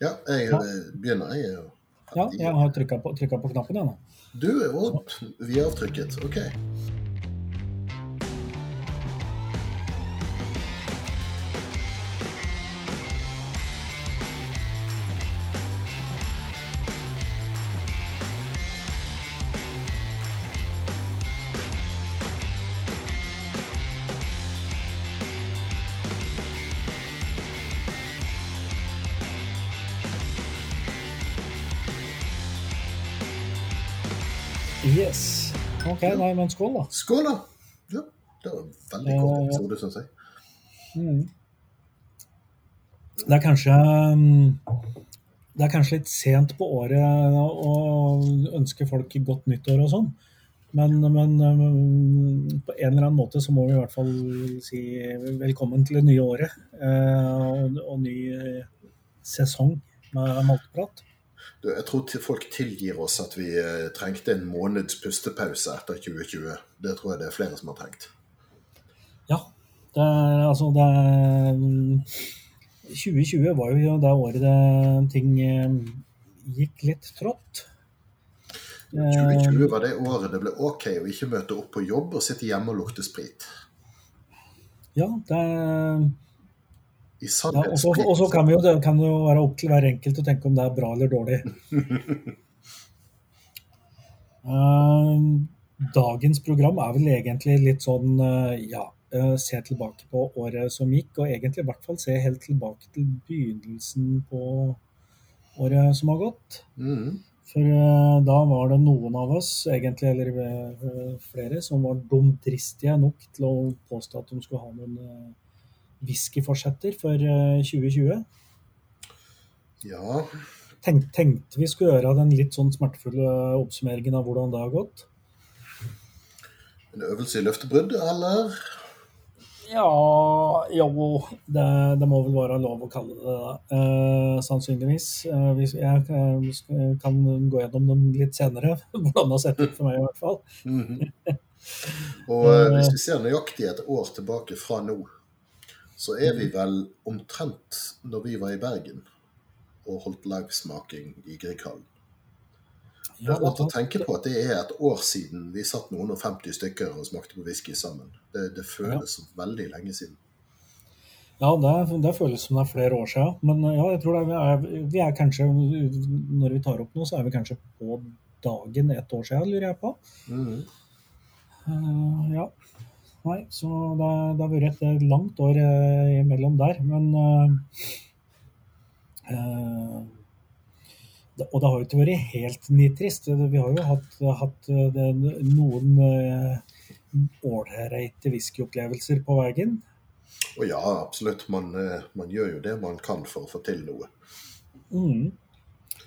Ja, jeg Ja. begynner. Jeg Ja, jeg har trykka på, på knappen, jeg nå. Du er er avtrykket. OK. OK, nei, men skål, da. Skål, da. Ja, det var en veldig kort ja. episode, syns jeg. Mm. Det er kanskje um, Det er kanskje litt sent på året å ønske folk godt nyttår og sånn. Men, men um, på en eller annen måte så må vi i hvert fall si velkommen til det nye året. eh, og, og ny eh, sesong med maltprat. Jeg tror folk tilgir oss at vi eh, trengte en måneds pustepause etter 2020. Det tror jeg det er flere som har trengt. Ja. Det altså det er, 2020 var jo det året det, ting eh, gikk litt trått. Eh, 2020 var det året det ble OK å ikke møte opp på jobb og sitte hjemme og lukte sprit. Ja, det er, ja og så- kan, vi jo, det kan jo være opp til hver enkelt å tenke om det er bra eller dårlig. Eh, dagens program er vel egentlig litt sånn eh, ja, eh, se tilbake på året som gikk, og egentlig i hvert fall se helt tilbake til begynnelsen på året som har gått. Mm. For da var det noen av oss, egentlig, eller flere, som var dumdristige nok til å påstå at de skulle ha noen whiskyforsetter for eh, 2020. Ja. Tenk, tenkte vi skulle gjøre den litt sånn smertefulle oppsummeringen av hvordan det har gått. En øvelse i løftebrudd, eller? Ja Jo, det, det må vel være lov å kalle det det. Eh, sannsynligvis. Eh, jeg eh, kan gå gjennom dem litt senere, hvordan det har sett ut for meg i hvert fall. Mhm. Og eh, hvis vi ser nøyaktig et år tilbake fra nå, så er vi vel omtrent når vi var i Bergen og holdt livesmaking i Grieghallen. Det er godt å tenke på at det er et år siden vi satt noen og 50 stykker og smakte på whisky sammen. Det, det føles som veldig lenge siden. Ja, det, det føles som det er flere år siden. Men eh, ja, jeg tror det er, vi, er, vi er kanskje Når vi tar opp noe, så er vi kanskje på dagen ett år siden, lurer jeg på. Mm. Uh, ja. Nei, så det, det har vært et langt år eh, imellom der. Men eh, eh, det, Og det har jo ikke vært helt nitrist. Vi har jo hatt, hatt eh, det, noen eh, ålreite whiskyopplevelser på veien. Og ja, absolutt. Man, eh, man gjør jo det man kan for å få til noe. Mm.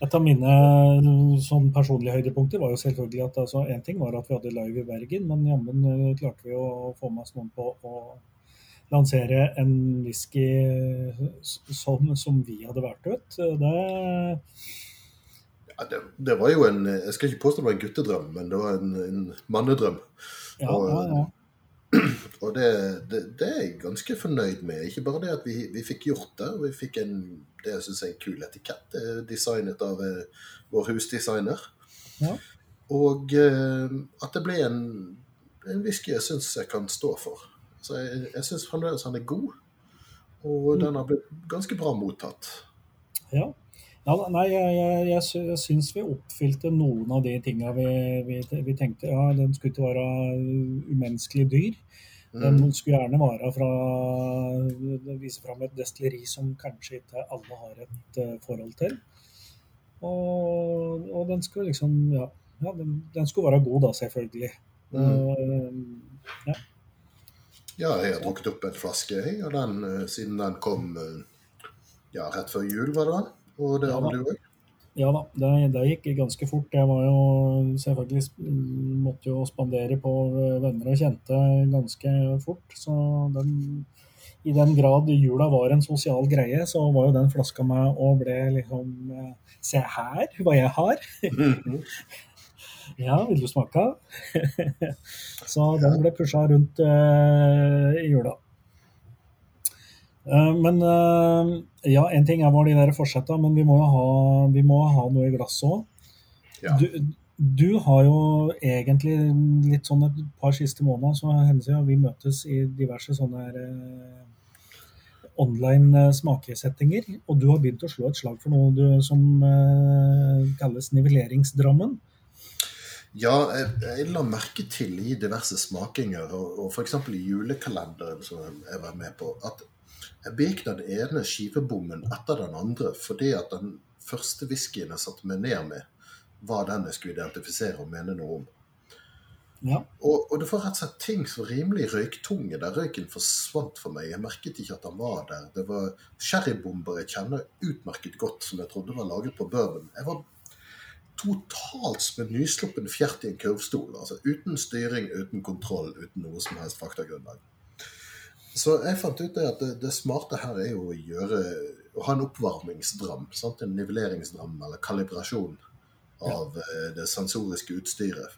Et av mine sånn personlige høydepunkter var jo selvfølgelig at altså, en ting var at vi hadde live i Bergen, men jammen eh, klarte vi å få med oss noen på å lansere en whisky som, som vi hadde valgt ut. Det, Ja, det, det var jo en Jeg skal ikke påstå det var en guttedrøm, men det var en, en mannedrøm. ja, ja, ja. Og det, det, det er jeg ganske fornøyd med. Ikke bare det at vi, vi fikk gjort det, vi fikk en det jeg synes er en kul etikett. Designet av eh, vår husdesigner. Ja. Og eh, at det ble en, en whisky jeg syns jeg kan stå for. Så jeg, jeg syns fremdeles han er god, og den har blitt ganske bra mottatt. Ja. Ja, nei, jeg, jeg, jeg, sy- jeg syns vi oppfylte noen av de tinga vi, vi, vi tenkte. Ja, den skulle ikke være umenneskelig dyr. Den Mm. skulle gjerne være fra Vise fram et destilleri som kanskje ikke alle har et eh, forhold til. Og, og den skulle liksom Ja, ja den, den skulle være god, da, selvfølgelig. Mm. Og, Ja, jeg har drukket opp en flaske, jeg, og den, eh, siden den kom eh, ja, rett før jul, var det vel? Og det du òg? Ja da, det, det gikk ganske fort. Jeg var jo selvfølgelig måtte jo spandere på venner og kjente ganske fort. Så den, i den grad jula var en sosial greie, så var jo den flaska meg og ble liksom eh, Se her hva jeg har! Ja, vil du smake? så den ble pusha rundt uh, i jula. Eh, Men eh, ja, en ting er hva de der fortsetta, men vi må jo ha, vi må ha noe i glasset òg. Ja. Du, du har jo egentlig litt sånn et par siste måneder så hender det vi møtes i diverse sånne her, eh, online smakesettinger, og du har begynt å slå et slag for noe du, som kalles nivelleringsdrammen. Ja, jeg, jeg la merke til i diverse smakinger, og, og f.eks. i julekalenderen som jeg var med på, at jeg begikk den ene skivebommen etter den andre fordi at den første whiskyen jeg satte meg ned med, var den jeg skulle identifisere og mene noe om. Ja. Og, og det var rett og slett ting som rimelig røyktunge, der røyken forsvant for meg. Jeg merket ikke at den var der. Det var sherrybomber jeg kjenner utmerket godt, som jeg trodde var laget på bourbon. Jeg var totalt som en nysluppen fjert i en kurvstol. Altså uten styring, uten kontroll, uten noe som helst faktagrunnlag. Så jeg fant ut det at det, det smarte her er jo å gjøre å ha en oppvarmingsdram. Sant? En nivelleringsdram eller kalibrasjon av ja. det sensoriske utstyret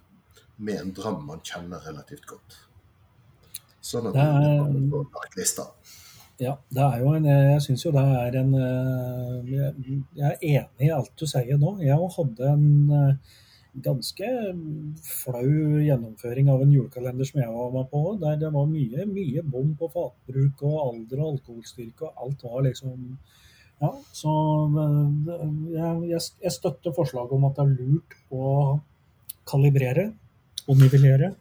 med en dram man kjenner relativt godt. Sånn at Det er- kommer på merkelista. Ja, det er jo en, jeg syns jo det er en eh, Jeg er enig i alt du sier nå. Jeg hadde en eh, ganske flau gjennomføring av en julekalender som jeg var med på, der det var mye, mye bom på fatbruk og alder og alkoholstyrke, og alt var liksom Ja, så jeg støtter forslaget om at det er lurt å kalibrere og nivellere.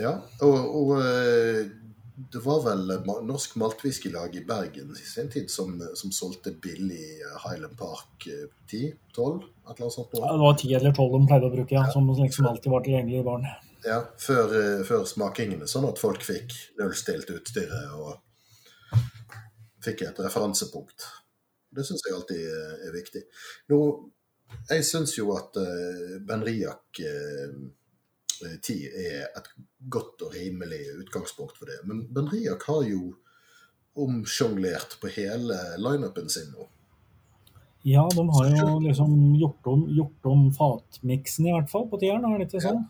Ja, og, og eh, det var vel Norsk Maltwhiskylag i Bergen i sin tid som, som solgte billig eh, Highland Park eh, 10, 12, et eller annet sånt. Ja. Det var 10 eller tolv de pleide å bruke, ja, som liksom alltid var tilgjengelig i baren. Ja, før, eh, før smakingene, sånn at folk fikk nullstilt utstyret og fikk et referansepunkt. Det syns jeg alltid eh, er viktig. Nå, jeg syns jo at Ben Benriac 10 er et godt og rimelig utgangspunkt for det. Men Benriak har jo omsjonglert på hele lineupen sin nå. Ja, de har jo liksom gjort om, gjort om fatmiksen i hvert fall på tieren, er det ikke sånn?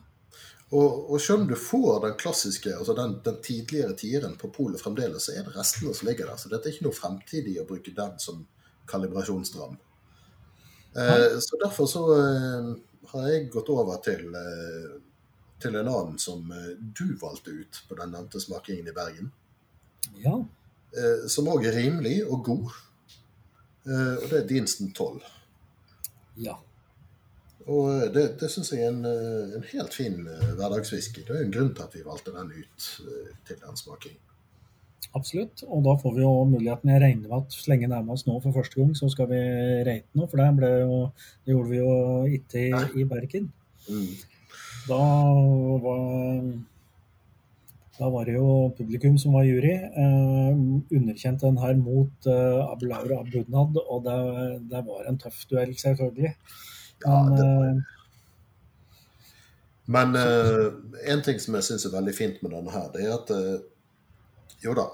Og, og selv om du får den klassiske, altså den, den tidligere tieren på polet fremdeles, så er det restene som ligger der. Så dette er ikke noe fremtidig å bruke den som kalibrasjonsdram. Eh, så derfor så eh, har jeg gått over til, eh, til en annen som eh, du valgte ut på den nevnte smakingen i Bergen. Ja. Eh, som òg er rimelig og god. Eh, og det er Dinsten 12. ja. Og det, det syns jeg er en, en helt fin hverdagswhisky. Det er en grunn til at vi valgte den ut til den smakingen. Absolutt. Og da får vi jo muligheten Jeg regner med at så lenge nærmer oss nå for første gang, så skal vi rate noe. For det, jo, det gjorde vi jo ikke i, i Bergen. Mm. Da var, da var det jo publikum som var jury. Eh, underkjent den her mot eh, Abulaur Abunad, og det, det var en tøff duell, selvfølgelig. Ja, Men, det var eh, Men eh, en ting som jeg syns er veldig fint med denne her, det er at eh, jo da,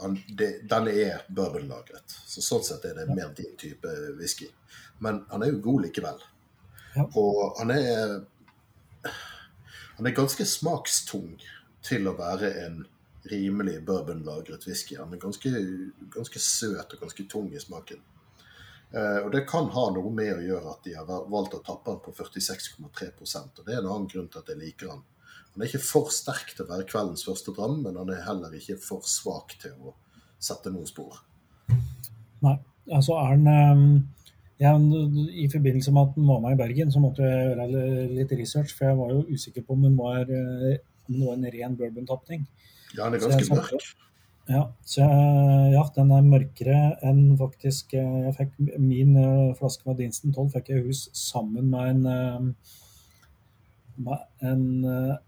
den er bourbonlagret. Så sånn sett er det mer din type whisky. Men han er jo god likevel. Ja. Og han er Han er ganske smakstung til å være en rimelig bourbonlagret whisky. Han er ganske, ganske søt og ganske tung i smaken. Eh, og det kan ha noe med å gjøre at de har valgt å tappe den på 46,3% og Det er en annen grunn til at jeg liker han. Han er ikke for sterk til å være kveldens første dram, men han er heller ikke for svak til å sette noen spor. Nei, altså er den eh, men I forbindelse med at den var med i Bergen, så måtte jeg gjøre litt research, for jeg var jo usikker på om den var, eh, om den var en ren bourbon-tapning. Ja, den er ganske mørk. Ja, så jeg, ja, den er mørkere enn faktisk eh, Jeg fikk min eh, flaske med Dinston 12 fikk jeg i hus sammen med en med en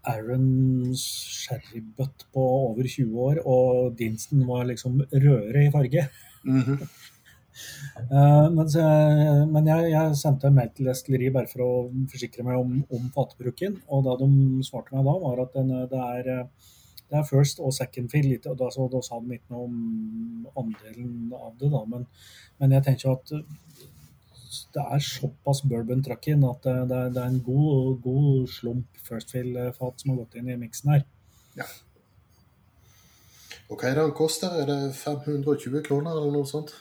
Aaron sherrybutt på over 20 år, og Dinston var liksom rødere i farge. Mhm. Eh, men så, men jeg, jeg sendte en mail til Destilleri bare for å forsikre meg om, om fatbruken. Og da de svarte meg da, var at den, det, er, eh, det er first og second fill. Og da, så, da sa de ikke noe om andelen av det, da. Men, men jeg tenker at det er såpass bourbon truck at det, det, er, det er en god, god slump first fill-fat som har gått inn i miksen her. Ja. Og hva er det den koster? Er det 520 kroner eller noe sånt?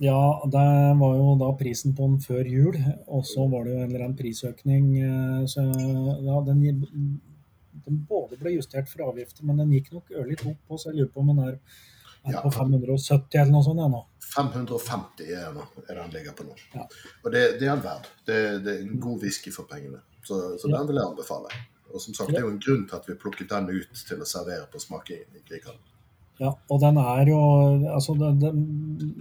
Ja, det var jo da prisen på den før jul, og så var det jo en eller annen prisøkning. eh, Så ja, den, den både ble justert for avgifter, men den gikk nok ørlite opp på, så jeg lurer på om den er, er Ja. på 570 eller noe sånt ja, nå. 550 er, nå, er han ligger på nå. Ja. Og det, det er verd. Det, det er en god whisky for pengene. Så, så den vil jeg anbefale. Og som sagt, det er jo en grunn til at vi plukket den ut til å servere på smakingen i Grieghallen. Ja, og den er jo altså den, den,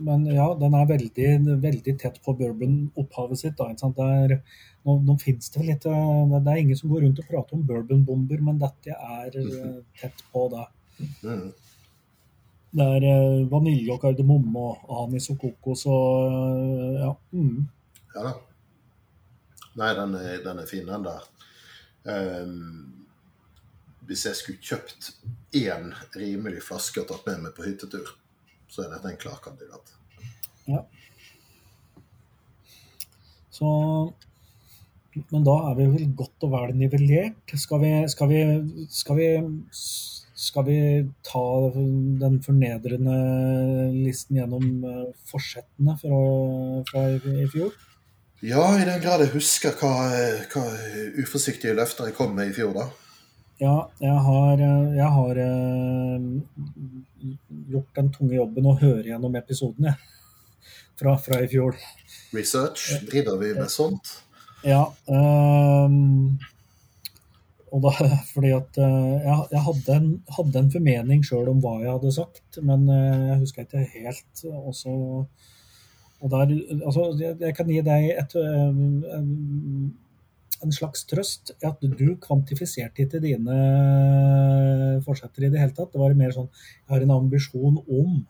Men ja, den er veldig, veldig tett på bourbon-opphavet sitt. da, er, nå, nå finnes det vel litt eh, Det er ingen som går rundt og prater om bourbonbomber, men dette er eh, tett på det. Det er eh, vanilje og kardemomme og anis og kokos og ja. Mm. Ja da. Nei, den er, den er fin, den der. Um, hvis jeg skulle kjøpt én rimelig flaske og tatt med meg på hyttetur, så er dette en klar kandidat. Så Men da er vi vel godt og vel nivellert. Skal vi, skal vi, skal vi, skal vi ta den fornedrende listen gjennom eh, forsettene fra, fra i, i fjor? Ja, i den grad jeg husker hva, hva uforsiktige løfter jeg kom med i fjor, da. Ja, jeg har, eh, jeg har eh, gjort den tunge jobben å høre gjennom episoden, jeg. Fra, fra i fjor. Research. Driver vi med sånt? Ja. Um, og da, fordi at eh, jeg, jeg hadde, en, hadde en formening sjøl om hva jeg hadde sagt, men jeg husker ikke helt. Også, og der, altså, jeg, jeg kan gi deg et, eh, en, en slags trøst at du kvantifiserte ikke dine forsetter i det hele tatt. Det var mer sånn Jeg har en ambisjon om.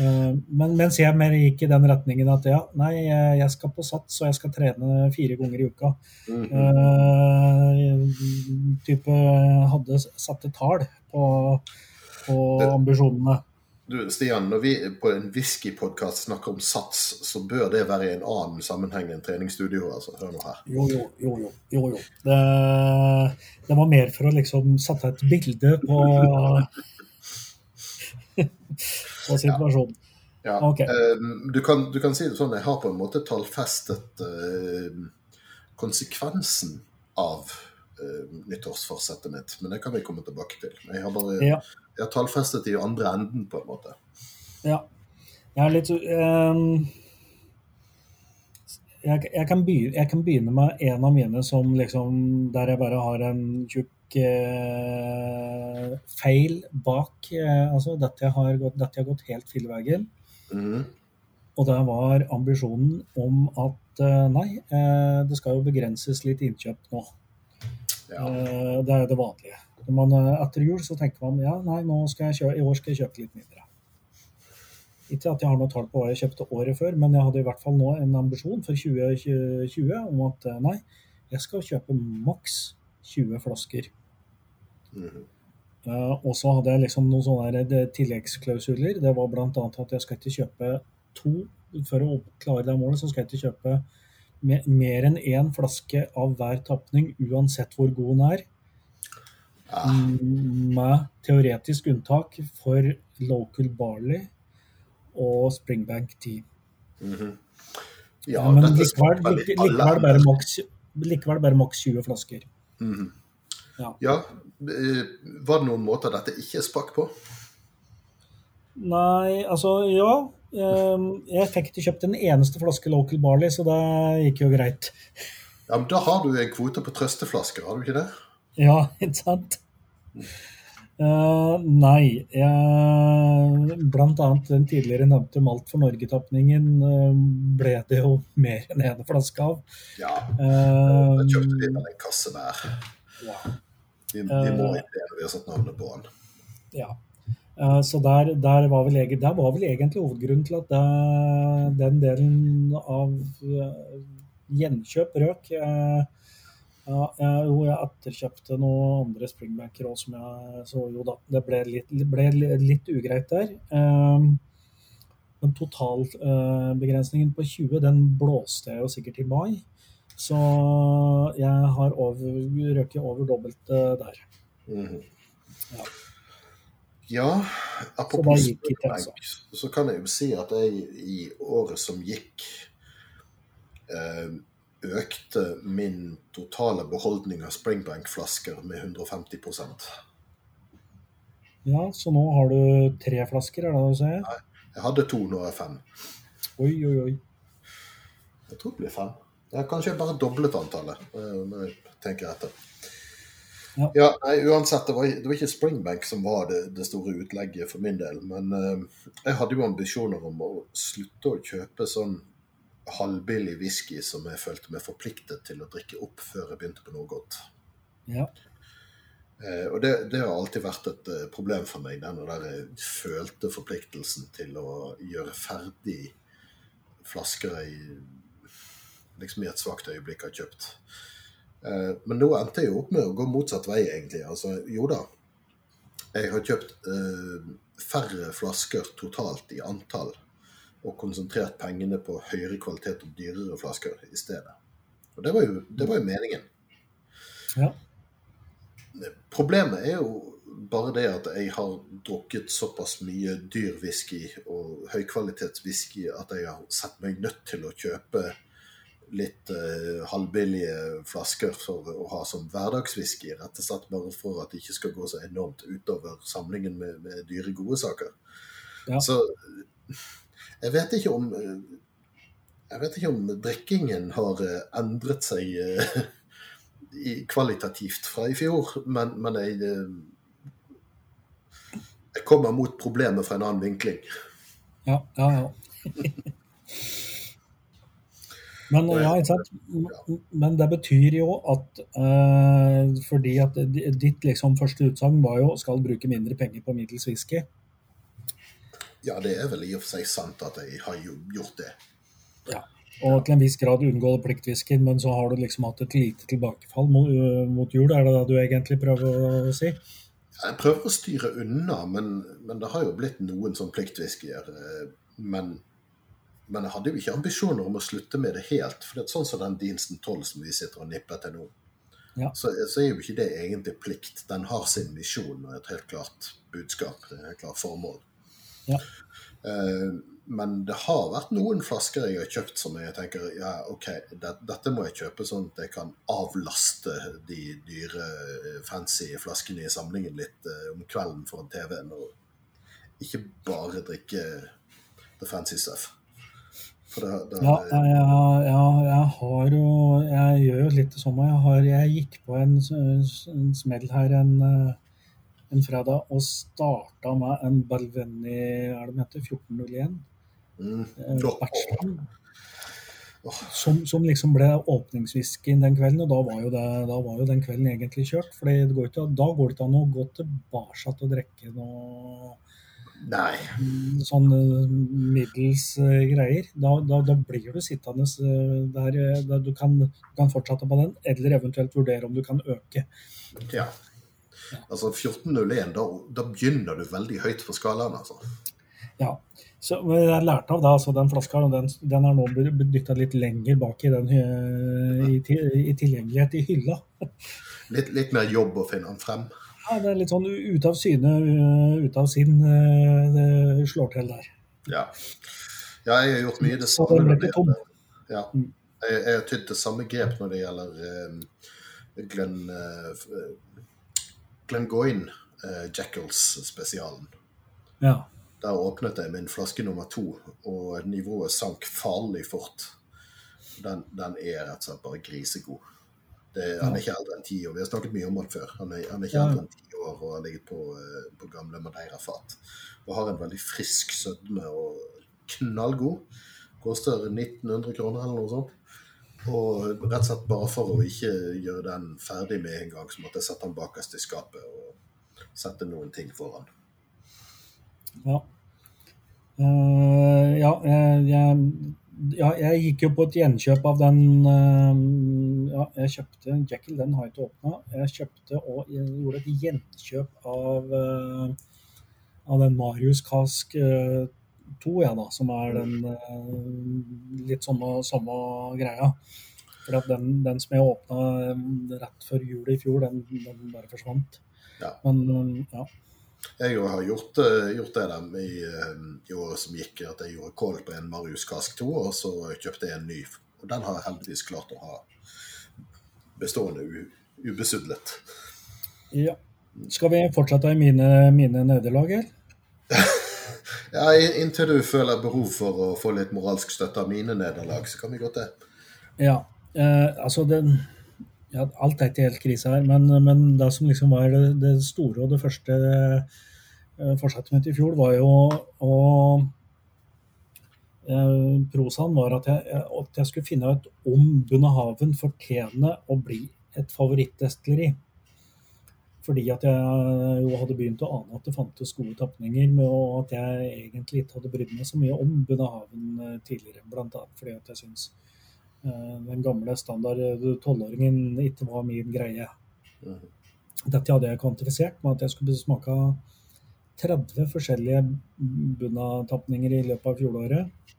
Eh, Men mens jeg mer gikk i den retningen at ja, nei, jeg skal på sats og jeg skal trene fire ganger i uka. Mm -hmm. uh, type hadde satte tall på, på Det- ambisjonene. Du, Stian, når vi på en whiskypodkast snakker om sats, så bør det være i en annen sammenheng enn treningsstudio. altså. Hør nå her. Jo, jo, jo. jo, jo, jo. Det, det var mer for å liksom sette et bilde på, på situasjonen. Ja, Ok. Okay. du, kan, du kan si det sånn, jeg har på en måte tallfestet eh, konsekvensen av eh, nyttårsforsettet mitt, men det kan vi komme tilbake til. Jeg har bare Ja. Har tallfestet i andre enden, på en måte. Ja. Jeg er litt um, jeg, jeg, kan begynne, jeg kan begynne med en av mine som liksom Der jeg bare har en tjukk uh, feil bak. Uh, altså dette har, gått, dette har gått helt filleveggen. Mm. Og det var ambisjonen om at uh, nei, det skal jo begrenses litt innkjøp nå. Ja. Det er jo det vanlige. Når man, eh, etter jul så tenker man ja, nei, nå skal jeg kjøpe, i år skal jeg kjøpe litt mindre. Ikke at jeg har noe tall på hva jeg kjøpte året før, men jeg hadde i hvert fall nå en ambisjon for 2020 om at eh, nei, jeg skal kjøpe maks 20 flasker. Mm -hmm. uh, og så hadde jeg liksom noen sånne tilleggsklausuler. Det var bl.a. at jeg skal ikke kjøpe to For å klare det målet, så skal jeg ikke kjøpe me mer enn én flaske av hver tapning, uansett hvor god den er. Mm, Med teoretisk unntak for local barley og Springbank tea. mhm. Ja, Ja, men likevel, like, likevel, bare maks, likevel bare maks 20 flasker. Mhm. Ja. Ja, eh, var det noen måter dette ikke sprakk på? Nei, altså ja. ehm, Jeg fikk ikke kjøpt en eneste flaske local barley, så det gikk jo greit. Ja, men Da har du en kvote på trøsteflasker, har du ikke det? Ja, ikke sant? Eh, nei. Jeg, blant annet den tidligere nevnte Malt for Norge-tapningen uh, ble det jo mer enn én flaske av. Ja, uh, da kjøpte vi med en kasse hver. ja. Vi, vi må Eh. ikke det når vi har satt navnet på den. Ja. Eh, Så der, der, var vel, der var vel egentlig hovedgrunnen til at det, den delen av eh, gjenkjøp røk. Eh, Ja, jeg, jo, jeg etterkjøpte noen andre springbanker òg, som jeg så jo da. Det ble litt, ble litt ugreit der. Um, Men totalbegrensningen på 20, den blåste jeg jo sikkert i mai. Så jeg har over, røket over dobbelt uh, der. Mhm. Ja. Ja, apropos. Springbank, så kan jeg jo si at jeg i året som gikk, eh, økte min totale beholdning av Springbank-flasker med 150% Ja, så nå har du tre flasker, er det det du sier? Jeg hadde to, nå er jeg fem. Oi, oi, oi. Jeg tror det blir fem. Jeg har kanskje bare doblet antallet, når jeg tenker etter. Ja. Ja, nei, uansett, det var, det var ikke Springbank som var det, det store utlegget for min del. Men eh, jeg hadde jo ambisjoner om å slutte å kjøpe sånn halvbillig whisky som jeg følte meg forpliktet til å drikke opp før jeg begynte på noe godt. Ja. Eh, og det, det har alltid vært et eh, problem for meg, den der jeg følte forpliktelsen til å gjøre ferdig flasker jeg liksom i et svakt øyeblikk har kjøpt. Eh, men nå endte jeg jo opp med å gå motsatt vei, egentlig. Altså, jo da, jeg har kjøpt eh, færre flasker totalt i antall, og konsentrert pengene på høyere kvalitet og dyrere flasker i stedet. Og det var jo, det var jo meningen. Ja. Problemet er jo bare det at jeg har drukket såpass mye dyr whisky og høykvalitetswhisky at jeg har sett meg nødt til å kjøpe litt eh, halvbillige flasker for å ha som hverdagswhisky, rett og slett bare for at det ikke skal gå så enormt utover samlingen med, med dyre, gode saker. Ja. Så jeg vet ikke om eh, Jeg vet ikke om drikkingen har eh, endret seg eh, i, kvalitativt fra i fjor, men, men jeg Jeg kommer mot problemet fra en annen vinkling. Ja, ja, ja. Men, ja? Men det betyr jo at eh, fordi at ditt liksom første utsagn var jo skal bruke mindre penger på middels whisky. Ja, det er vel i og for seg sant at jeg har gjort det. Ja, Og til en viss grad unngå pliktvisken, men så har du liksom hatt et lite tilbakefall mot, mot jul. Er det det du egentlig prøver å si? Jeg prøver å styre unna, men, men det har jo blitt noen sånn pliktwhiskyer. eh, Men, men jeg hadde jo ikke ambisjoner om å slutte med det helt. For det er sånn som den Diensten 12 som vi sitter og nipper til nå, Ja. så, så er jo ikke det egentlig plikt. Den har sin misjon og et helt klart budskap. Er et helt klart formål. Ja. Eh, men det har vært noen flasker jeg har kjøpt som jeg tenker ja, ok, det, dette må jeg kjøpe sånn at jeg kan avlaste de dyre, eh, fancy flaskene i samlingen litt uh, om kvelden foran TV-en. Og ikke bare drikke the fancy stuff. Det, det, Ja, jeg, ja, jeg har jo Jeg gjør jo litt det samme. Jeg, har, jeg gikk på en, en smell her en, en fredag og starta med en Balveni er det heter, 1401. mm, eh, Som, som liksom ble åpningswhiskyen den kvelden, og da var, jo det, da var jo den kvelden egentlig kjørt. For da går det ikke an å gå tilbake og drikke noe Nei. mm, sånn eh, middels eh, greier. Da, da, da blir du sittende der, der du kan, du kan fortsette på den, eller eventuelt vurdere om du kan øke. Ja. Altså 1401, da, da begynner du veldig høyt på skalaen, altså. Ja. Så jeg lærte av da, altså den flaska den, den er nå dytta litt lenger bak i, den, eh, i, i tilgjengelighet i hylla. Litt, litt mer jobb å finne den frem. Ja, det er litt sånn ute av syne, ute av sinn, det slår til der. Ja. ja, jeg har gjort mye det samme. Så det tom. Ja. Mm. Jeg, jeg har tydd til samme grep når det gjelder eh, Glenn eh, f- eh. Ja. Der åpnet jeg min flaske nummer to, og nivået sank farlig fort. Den, den er rett og slett bare grisegod. Det, han er ikke eldre enn ti år. Vi har snakket mye om han før. Han er, han er ikke Ja. eldre enn ti år og har ligget på, eh, på gamle Madeira-fat. Og har en veldig frisk sødme og knallgod. Koster 1900 kroner eller noe sånt. Og rett og slett bare for å ikke gjøre den ferdig med en gang, så måtte jeg sette den bakerst i skapet og sette noen ting foran. Ja. Uh, ja, jeg, jeg, ja, jeg gikk jo på et gjenkjøp av den uh, Ja, jeg kjøpte Jekyll, den har jeg ikke åpna. Jeg kjøpte og gjorde et gjenkjøp av, uh, av den Marius Kask eh, 2, ja, da, som er den eh, litt samme, samme greia. For den, den som jeg åpna rett før jul i fjor, den, den bare forsvant. Ja. Men eh, ja. Jeg har gjort, eh, gjort det dem i, eh, i, året som gikk, at jeg gjorde kål på en Marius Kask 2, og så kjøpte jeg en ny. Og den har jeg heldigvis klart å ha bestående ubesudlet. Ja. Skal vi fortsette i mine, mine nederlag, eller? ja, inntil du føler behov for å få litt moralsk støtte av mine nederlag, så kan vi godt det. Ja, eh, altså den ja, Alt er ikke helt krise her, men, men det som liksom var det, det store og det første eh, forsettet mitt i fjor, var jo å eh, Prosaen var at jeg, at jeg, skulle finne ut om Bunnehaven fortjener å bli et favorittdestilleri. Fordi at jeg jo hadde begynt å ane at det fantes gode tapninger, og at jeg egentlig ikke hadde brydd meg så mye om Bunnahaven eh, tidligere. Blant annet fordi at jeg syns eh, den gamle standard eh, tolvåringen ikke var min greie. Mhm. Dette hadde jeg kvantifisert med at jeg skulle smake 30 forskjellige Bunna-tapninger i løpet av fjoråret.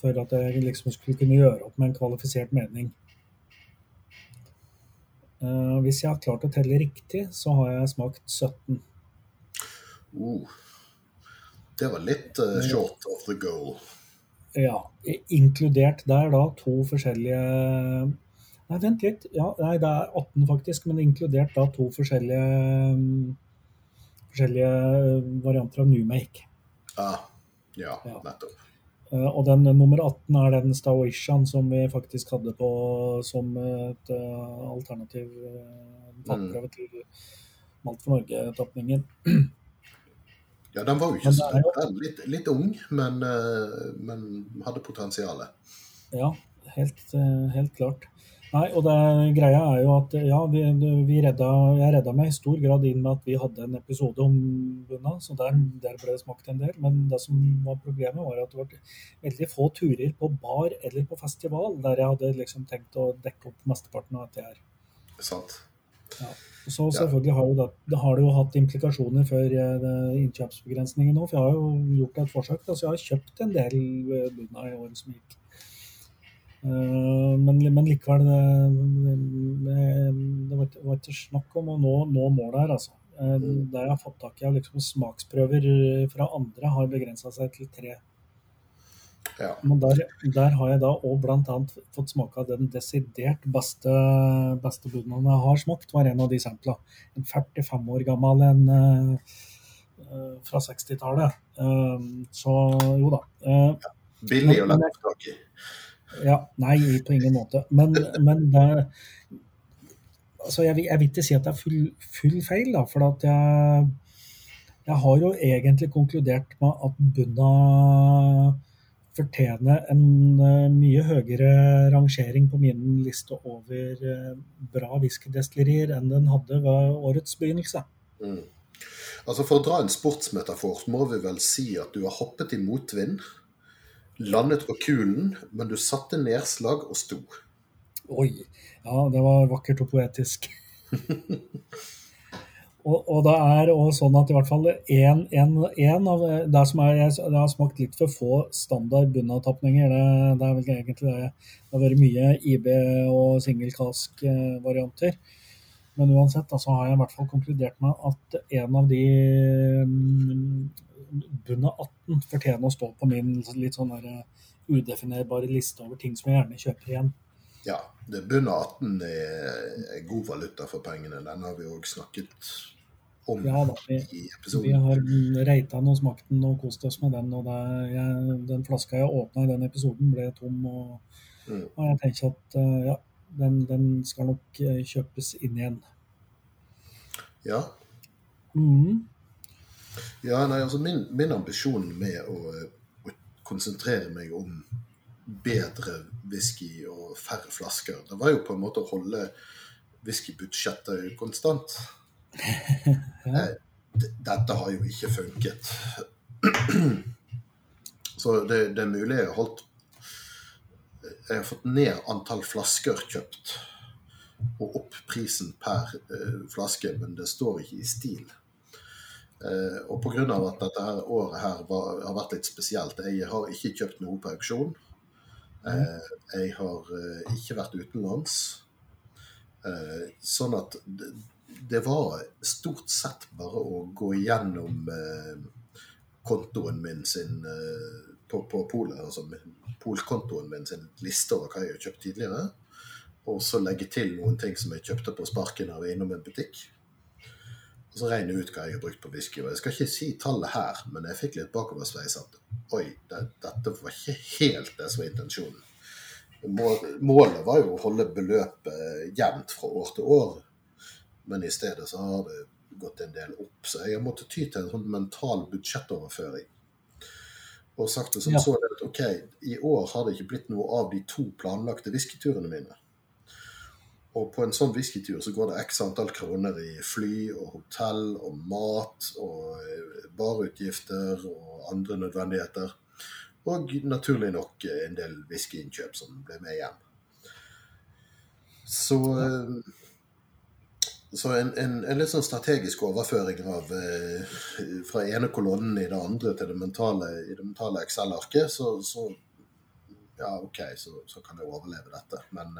For at jeg liksom skulle kunne gjøre opp med en kvalifisert mening. Uh, hvis jeg har klart å telle riktig, så har jeg smakt 17. Uh, det var litt uh, short of the goal. Ja, inkludert der da to forskjellige Nei, vent litt. Ja, nei, det er 18 faktisk, men inkludert da to forskjellige forskjellige varianter av Newmake. Ah, ja, ja, nettopp. Eh, og den nummer 18 er den Stawishan som vi faktisk hadde på som et uh, alternativ tappprøve mm. til Malt for Norge-tapningen. Ja, den var jo ikke så litt, litt, ung, men, uh, men hadde potensial. Ja, helt, uh, helt klart. Nei, og det, greia er jo at ja, vi, vi redda, jeg redda meg i stor grad inn med at vi hadde en episode om bunna, så der, der, ble det smakt en del. Men det som var problemet, var at det var veldig få turer på bar eller på festival der jeg hadde liksom tenkt å dekke opp mesteparten av dette her. Sant. Ja. Så selvfølgelig har, det, det har det jo hatt implikasjoner for uh, innkjøpsbegrensningen nå. For jeg har jo gjort et forsøk. Da, så jeg har kjøpt en del uh, bunna i året som gikk. Eh, men, men, likevel det, det, var ikke snakk om å nå, nå målet her, altså. Eh, mm. Det jeg har fått tak i av liksom smaksprøver fra andre, har begrensa seg til tre. Ja. Men der, der, har jeg da òg bl.a. fått smake av den desidert beste, beste bunaden jeg har smakt, var en av de sampla. En 45 år gammel en uh, fra 60-tallet. Uh, så jo da. Uh, Billig å lette tak i. Ja, Nei, på ingen måte. Men, men det altså jeg, jeg, vil ikke si at det er full, full feil, da, for at jeg, jeg har jo egentlig konkludert med at Bunna fortjener en uh, mye høyere rangering på min liste over uh, bra whiskydestillerier enn den hadde ved årets begynnelse. Mm. Altså For å dra en sportsmetafor må vi vel si at du har hoppet i motvind landet på kulen, men du satte nedslag og sto. Oi. Ja, det var vakkert og poetisk. og, og, det er også sånn at i hvert fall én av det som er, Det har smakt litt for få standard bunnavtapninger. Det, det er vel egentlig det. Det har vært mye IB og singelkask-varianter. Men uansett så har jeg i hvert fall konkludert med at en av de bunn av 18 fortjener å stå på min litt sånn der eh, udefinerbare liste over ting som jeg gjerne kjøper igjen. Ja, det bunn av 18 er god valuta for pengene. Den har vi òg snakket om ja, da, vi, i episoden. Vi har reita den og smakt den og kost oss med den. og jeg, Den flaska jeg åpna i den episoden, ble tom. Og, mm. og jeg tenker at eh, ja, den, den, skal nok eh, kjøpes inn igjen. Ja. Mm. Ja, nei, altså min, min ambisjon med å, å, konsentrere meg om bedre whisky og færre flasker, det var jo på en måte å holde whiskybudsjettet konstant. ja. Dette har jo ikke funket. Så det, det, er mulig jeg har holdt Jeg har fått ned antall flasker kjøpt og opp prisen per uh, flaske, men det står ikke i stil. Uh, og pga. at dette her året her var, har vært litt spesielt Jeg har ikke kjøpt noe på auksjon. Eh, jeg har eh, ikke vært utenlands. sånn at det var stort sett bare å gå igjennom eh, kontoen min sin eh, på, på polet, altså polkontoen min sin liste over hva jeg har kjøpt tidligere. Og så legge til noen ting som jeg kjøpte på sparken av innom en butikk. Og så regne ut hva jeg har brukt på whisky. Og jeg skal ikke si tallet her, men jeg fikk litt bakoversveis at oi, det, dette var ikke helt det som var intensjonen. Målet var jo å holde beløpet jevnt fra år til år, men i stedet så har det gått en del opp. Så jeg har måttet ty til en sånn mental budsjettoverføring. Og sagt det som ja. så at OK, i år har det ikke blitt noe av de to planlagte whiskyturene mine. Og på en sånn whiskytur så går det x antall kroner i fly og hotell og mat og barutgifter og andre nødvendigheter. Og naturlig nok en del whiskyinnkjøp som ble med hjem. Så, eh, så en, en, en, litt sånn strategisk overføring av eh, fra ene kolonnen i det andre til det mentale, mentale Excel-arket, så, så, ja, OK, så, så, kan jeg overleve dette. Men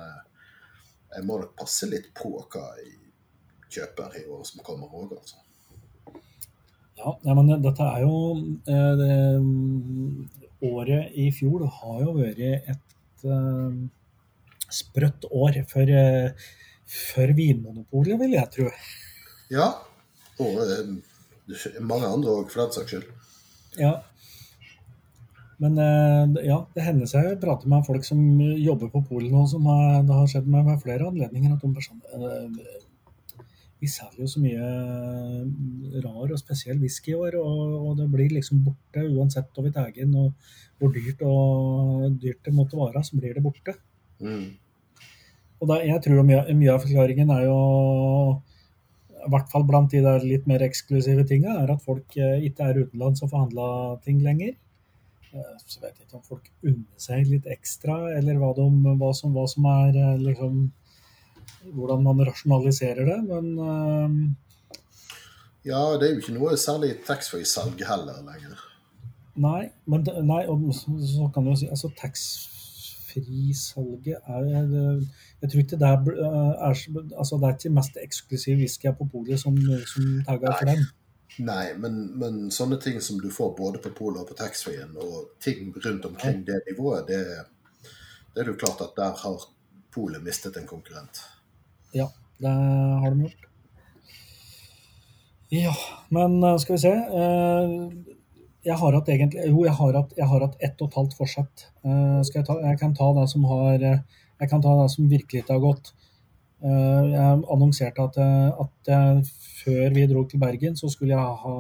jeg må nok passe litt på hva jeg kjøper i året som kommer òg, altså. Ja, men dette er jo eh, det, Året i fjor har jo vært et uh, sprøtt år for, uh, for Vinmonopolet, vil jeg tro. Ja, og mange andre òg, for den saks skyld. Ja, men eh, ja, det hender seg jeg prater med folk som jobber på polet nå, som har, det har skjedd med, ved flere anledninger at de sånn eh, Vi selger jo så mye eh, rar og spesiell whisky i år, og, og, det blir liksom borte uansett hva vi tar inn. og hvor dyrt, og, dyrt det måtte være, så blir det borte. Mm. Og da, jeg tror mye, mye av forklaringen er jo i hvert fall blant de der litt mer eksklusive tinga, er at folk ikke er utenlands og forhandla ting lenger. Eh, så vet jeg ikke om folk unner seg litt ekstra, eller hva, de, hva, som, hva som, er eh, liksom Hvordan man rasjonaliserer det, men uh, Ja, det er jo ikke noe særlig taxfree-salg heller lenger. Nei, men nei, og så kan du jo si altså taxfree-salget er Jeg tror ikke det er, er, altså, det er ikke mest eksklusiv whisky på polet som, som tagger for dem. Nei, men, men, sånne ting som du får både på polet og på taxfree-en, og ting rundt omkring det nivået, det, det er jo klart at der har polet mistet en konkurrent. Ja, det har de gjort. Ja, men eh, skal vi se eh, Jeg har hatt egentlig Jo, jeg har hatt, jeg har hatt ett og et halvt forsett. Eh, jeg, ta, jeg, kan ta det som har Jeg kan ta det som virkelig ikke har gått. Jeg annonserte at, at jeg før vi dro til Bergen, så skulle jeg ha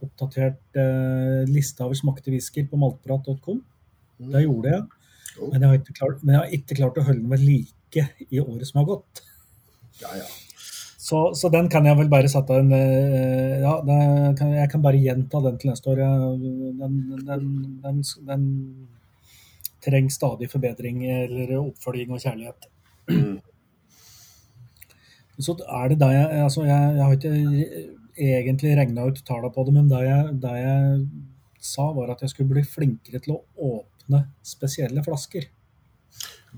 oppdatert eh, lista over smakte whisky på maltprat.com. Mm. Det gjorde jeg. Men jeg, klart, men jeg, har ikke klart å holde den ved like i året som har gått. Ja, ja. Så, så, den kan jeg vel bare sette en eh, Ja, kan, jeg kan bare gjenta den til neste år. Den, den, den, den trenger stadig forbedring eller oppfølging og kjærlighet. Mm. Så er det da jeg Altså, jeg, jeg har ikke egentlig regna ut tallene på det, men det jeg, det jeg sa, var at jeg skulle bli flinkere til å åpne spesielle flasker.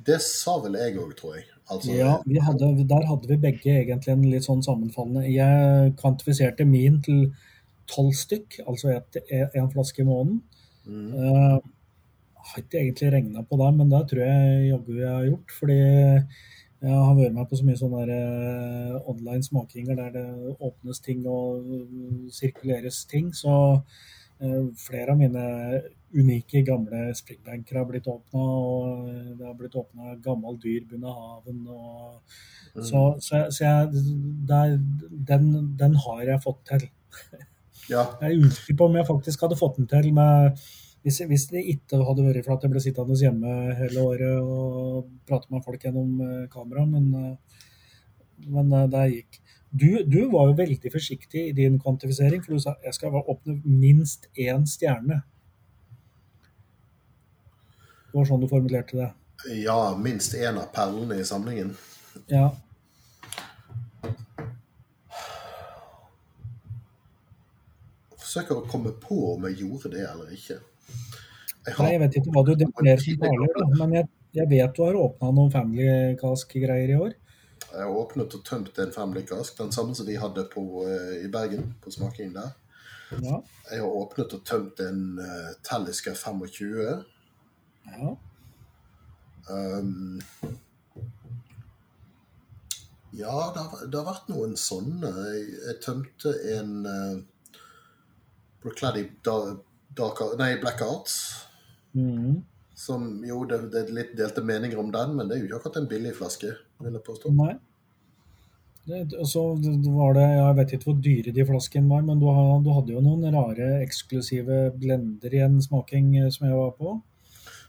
Det sa vel jeg òg, tror jeg. Altså, ja, hadde, der hadde vi begge egentlig en litt sånn sammenfallende. Jeg kvantifiserte min til tolv stykk, altså en flaske i måneden. Mm. Uh, har ikke egentlig regna på det, men det tror jeg jaggu jeg har gjort. Fordi jeg har vært med på så mye sånne der, uh, online smakinger der det åpnes ting og uh, sirkuleres ting. Så uh, flere av mine unike, gamle springbanker har blitt åpna. Og det har blitt åpna gammel dyr bundet haven. Og, mm. Så, så, så jeg, der, den, den, har jeg fått til. Ja. Jeg er usikker på om jeg faktisk hadde fått den til med hvis, hvis, det ikke hadde vært for at jeg ble sittende hjemme hele året og prate med folk gjennom eh, kamera, men, eh, men eh, det gikk. Du, du, var jo veldig forsiktig i din kvantifisering, for du sa jeg skal åpne minst én stjerne. Det var sånn du formulerte det? Ja, minst én av perlene i samlingen. Ja. Forsøker å komme på om jeg gjorde det eller ikke. Jeg, Nei, jeg vet ikke hva du definerer som farlig, men jeg, jeg, vet du har åpna noen Family Cask-greier i år. Jeg har åpnet og tømt en femliterkask, den samme som vi hadde på, eh, i Bergen, på smaking der. Ja. Jeg har åpnet og tømt en uh, Talisker 25. ja. Um, ja, det har, det har vært noen sånne. Jeg, jeg tømte en uh, Brooklady da, dark, nei, Black Arts. Mm. Som jo, det, det er litt delte meninger om den, men det er jo ikke akkurat en billig flaske, vil jeg påstå. Nei. Det, og så var det, Jeg vet ikke hvor dyre de flaskene var, men du, du hadde jo noen rare eksklusive blender i en smaking eh, som jeg var på.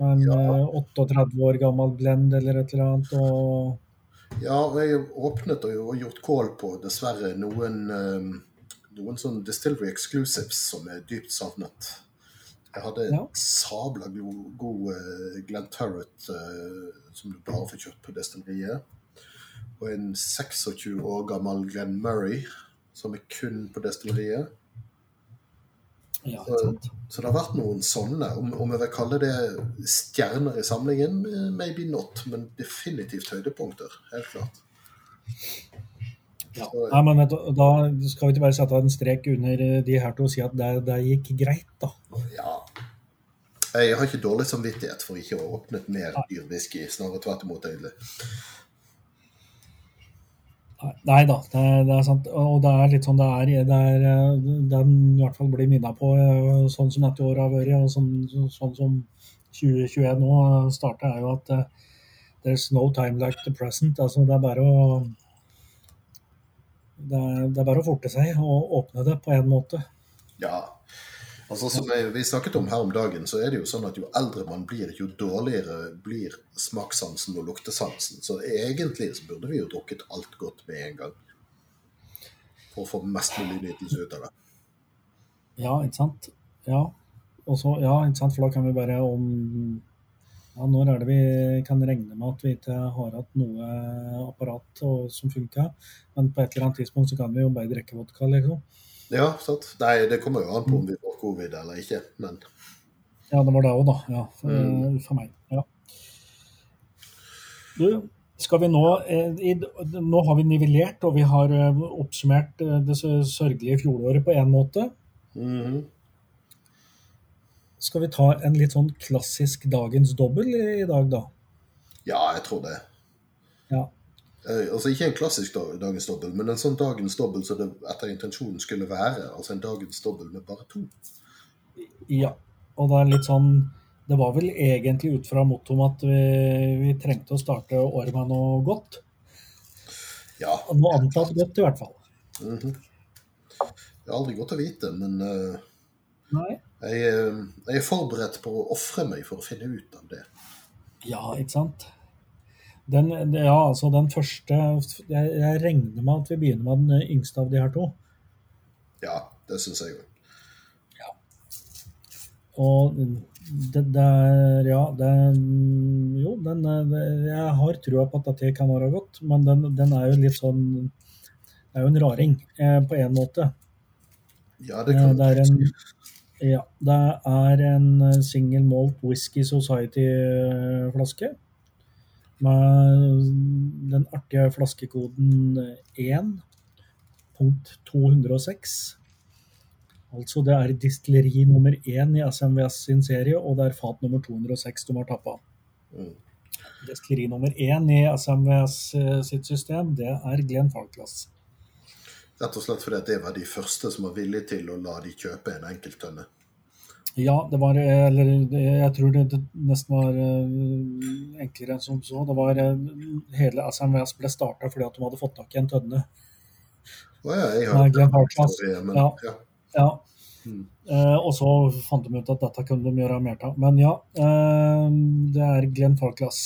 En Ja. eh, 38 år gammel blend eller et eller annet. og Ja, og jeg åpnet og gjort kål på dessverre noen, um, noen sånn Distillery Exclusives som er dypt savnet. Jeg hadde en Ja. sabla god, god Glenn Glen Turret eh, som du bare får kjøpt på destilleriet. Og en 26 år gammel Glen Murray som er kun på destilleriet. Ja, så. Så det har vært noen sånne. Om, om jeg vil kalle det stjerner i samlingen, eh, maybe not, men definitivt høydepunkter. Helt klart. Ja. Nei, men vet du, Da skal vi ikke bare sette en strek under eh, de her to og si at det, det gikk greit, da. Ja. Jeg har ikke dårlig samvittighet for ikke å ha åpnet mer dyrwhisky. Snarere tvert imot, egentlig. Nei- da, det, det er sant. Og det er litt sånn det er, det er eh, Den i hvert fall blir minna på eh, sånn som dette året har vært, og sånn, sånn som 2021 nå starter, er jo at there's no time like the present. Altså, det er bare å det er, det er bare å forte seg og åpne det på en måte. Ja. Altså, som vi snakket om her om dagen, så er det jo sånn at jo eldre man blir, jo dårligere blir smakssansen og luktesansen. Så egentlig så burde vi jo drukket alt godt med en gang. For å få mest mulig nytelse ut av det. Ja, ikke sant? Ja. Også, ja, ikke sant? For da kan vi bare om ja, Når er det vi kan regne med at vi ikke har hatt noe apparat og, som funka? Men på et eller annet tidspunkt så kan vi jo bare drikke vodka, liksom. Ja, sant? Nei, det kommer jo an på om vi får covid eller ikke, men Ja, det var det òg, da. Ja, for, Mm. for meg. Ja. Du, skal vi nå eh, i, Nå har vi nivellert, og vi har eh, oppsummert eh, det sørgelige fjoråret på én måte. mhm. Skal vi ta en litt sånn klassisk dagens dobbel i, dag, da? Ja, jeg tror det. Ja. Eh, altså Ikke en klassisk dag, dagens dobbel, men en sånn dagens dobbel som det etter intensjonen skulle være. Altså en dagens dobbel med bare to. Ja, og det er litt sånn Det var vel egentlig ut fra mottoet om at vi, vi trengte å starte året med noe godt. Ja. Noe antatt godt, i hvert fall. mhm. Det er aldri godt å vite, men uh... Nei. Jeg, eh, jeg er forberedt på å ofre meg for å finne ut av det. Ja, ikke sant? Den, ja, altså den første jeg, jeg regner med at vi begynner med den yngste av de her to. Ja, det syns jeg jo. Og det, det er Ja, det Jo, den Jeg har trua på at dette kan være godt, men den, den er jo litt sånn Det er jo en raring eh, på en måte. Ja, det Eh, kan Det er en, ja, det er en eh, single malt Whisky Society-flaske. Med den artige flaskekoden 1.206. Altså det er distilleri nummer 1 i SMVS sin serie, og det er fat nummer 206 de har tappa. Mm. Destilleri nummer 1 i SMVS eh, sitt system, det er Glenn Falklas. Rett og slett fordi at det var de første som var villige til å la de kjøpe en enkelttønne. Ja, det var Eller jeg tror det, det nesten var eh, enklere enn som så. Det var eh, Hele SMVS ble starta fordi at de hadde fått tak i en tønne. Å ja, jeg hørte har Glenn Hartlass. Ja. ja. Ja. Mm. Eh, og så fant de ut at dette kunne de gjøre mer av. Men ja, eh, det er Glenn Falklas.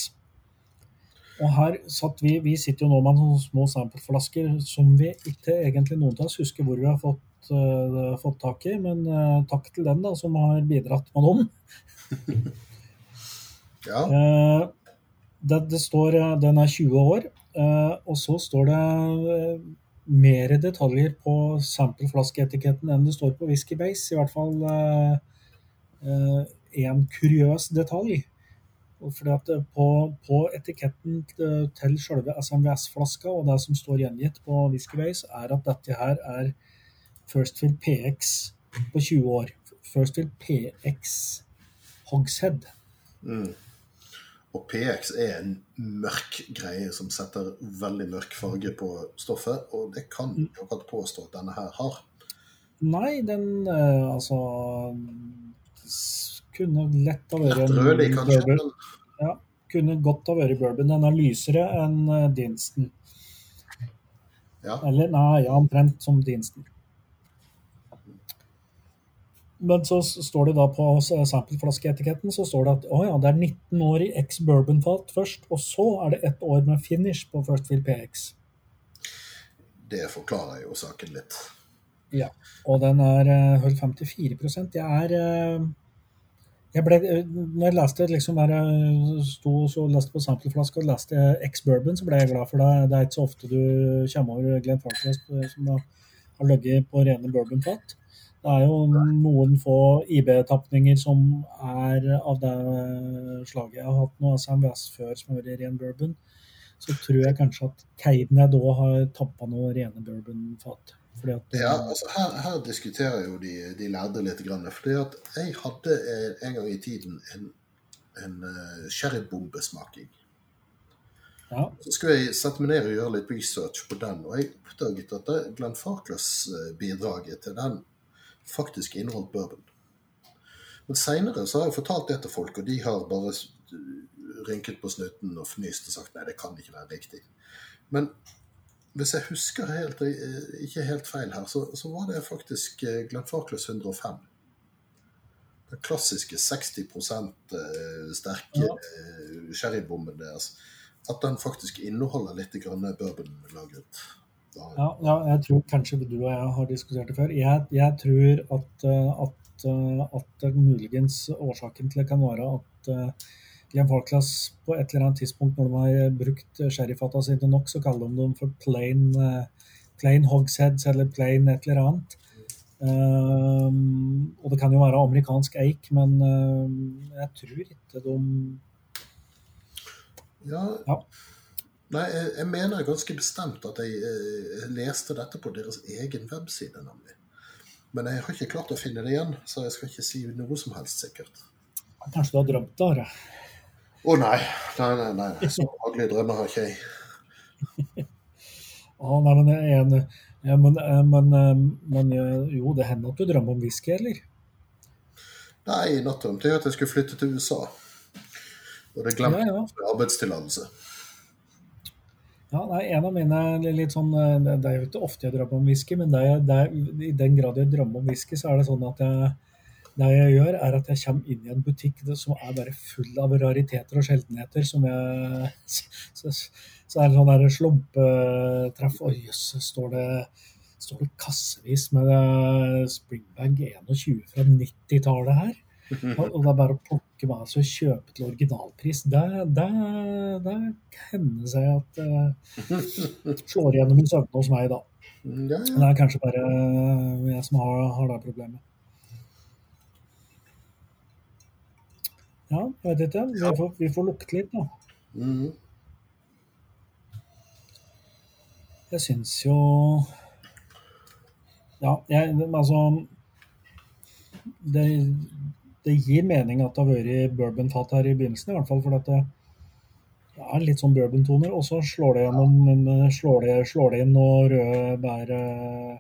Og her satt vi Vi sitter jo nå med noen små sampleflasker som vi ikke egentlig noen av oss husker hvor vi har fått, uh, fått tak i, men uh, takk til den da, som har bidratt med noen. ja. Uh, det, det står, Den er 20 år, og så står det mer detaljer på sampleflaskeetiketten enn det står på Whisky Base. I hvert fall én kuriøs detalj. Fordi at på, på etiketten til til selve SMVS-flaska og det som står gjengitt på Whiskyways, er at dette her er Firstfill PX på 20 år. Firstfill PX Hogshead. Mm. Og PX er en mørk greie som setter veldig mørk farge på stoffet, og det kan du jeg akkurat påstå at denne her har. Nei, den eh, altså Kunne lett ha vært en rødlig, bourbon. Ja, Kunne godt ha vært bourbon. Den er lysere enn eh, Dinston. ja. Eller nei, ja, omtrent som Dinston. Men så står det da på sampleflaskeetiketten så står det at å ja, det er 19 år i X bourbonfat først, og så er det ett år med finish på First Fill PX. Det forklarer jo saken litt. Ja, og den er eh, vel 54 Jeg er eh, jeg ble, eh, når jeg leste liksom her jeg sto så leste på sampleflaske og leste X-bourbon, så ble jeg glad for det. Det er ikke så ofte du kommer over Glenn Farclas eh, som har har ligget på rene bourbonfat. Det er jo noen få IB-tapninger som er av det slaget. Jeg har hatt noe SMVS før som har vært ren bourbon. Så tror jeg kanskje at Keiden jeg da har tappa noe rene bourbonfat. At Ja, altså her, her diskuterer jo de, de lærde litt. Grann, fordi at jeg hadde eh, en gang i tiden en, en sherrybombesmaking. ja, Så skulle jeg sette meg ned og gjøre litt research på den, og jeg oppdaget at Glenn Farclas-bidraget til den faktisk inneholdt bourbon. Men seinere så har jeg fortalt det til folk, og de har bare rynket på snuten og fnyst og sagt nei, det kan ikke være riktig. Men hvis jeg husker helt, eh, ikke helt feil her, så, så var det faktisk eh, 105. Den klassiske 60 eh, sterke Ja. sherrybomben deres. At den faktisk inneholder litt bourbonlagret. Ja, ja, jeg tror kanskje du og jeg har diskutert det før. Jeg, jeg tror at, at, at muligens årsaken til det kan være at uh, en Farclas på et eller annet tidspunkt når de har brukt sherryfata sine nok, så kaller de dem for plain, eh, plain hogsheads eller plain et eller annet. Um, og det kan jo være amerikansk eik, men um, jeg tror ikke de Ja. Ja. Nei, jeg, jeg mener ganske bestemt at jeg jeg leste dette på deres egen webside, nemlig. Men jeg har ikke klart å finne det igjen, så jeg skal ikke si noe som helst sikkert. Kanskje du har drømt det? Are? Å nei. Nei, nei, nei. Så hagelige drømmer har ikke jeg. Å, nei, men, jeg er enig. ja, men, eh, men, eh, men eh, jo, det hender at du drømmer om whisky, eller? Nei, i natt drømte jeg at jeg skulle flytte til USA. Og det glemte jeg ja. ja. arbeidstillatelse. Ja, nei, en av mine litt sånn Det er jo ikke ofte jeg drømmer om whisky, men det det i den grad jeg drømmer om whisky, så er det sånn at jeg, det jeg gjør, er at jeg kommer inn i en butikk som er bare full av rariteter og sjeldenheter. som jeg Så, så er det sånn der slumpetreff. Å jøss, står det står det kassevis med eh, Springbag 21 fra 90-tallet her. Og, det er bare å plukke med seg og kjøpe til originalpris. Det, det, det hender seg at uh, slår igjennom en søvne hos meg da. Det er kanskje bare jeg som har, har det problemet. Ja, jeg vet ikke. Vi får, vi får lukte litt, da. Mm. Jeg syns jo Ja, jeg, altså det, det gir mening at det har vært bourbonfat her i begynnelsen, i hvert fall. For at det, det er litt sånn bourbontoner, og så slår det gjennom slår det, slår det inn noen røde bær eh,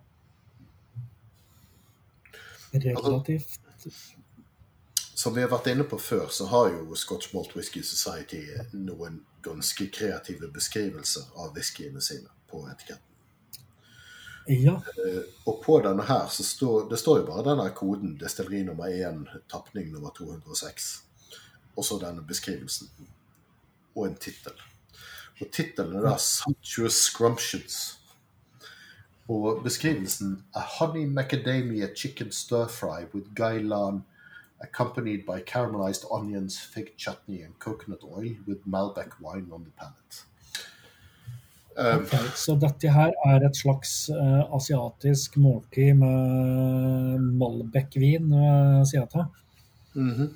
Relativt Som vi har vært inne på før, så har jo Scotch Malt Whisky Society noen ganske kreative beskrivelser av whiskyene sine på etiketten. Ja. Eh, Og på denne her så står det står jo bare denne koden, destilleri nummer 1, tapning nummer 206. Og så denne beskrivelsen. Og en tittel. Og tittelen er da 'Sumptuous Scrumptions'. Og beskrivelsen er 'Honey macadamia chicken stir fry with gailan accompanied by caramelized onions, fig chutney and coconut oil with Malbec wine on the palate'. Um, okay, Så dette her er et slags uh, asiatisk måltid med Malbec-vin, uh, sier jeg til. Mhm.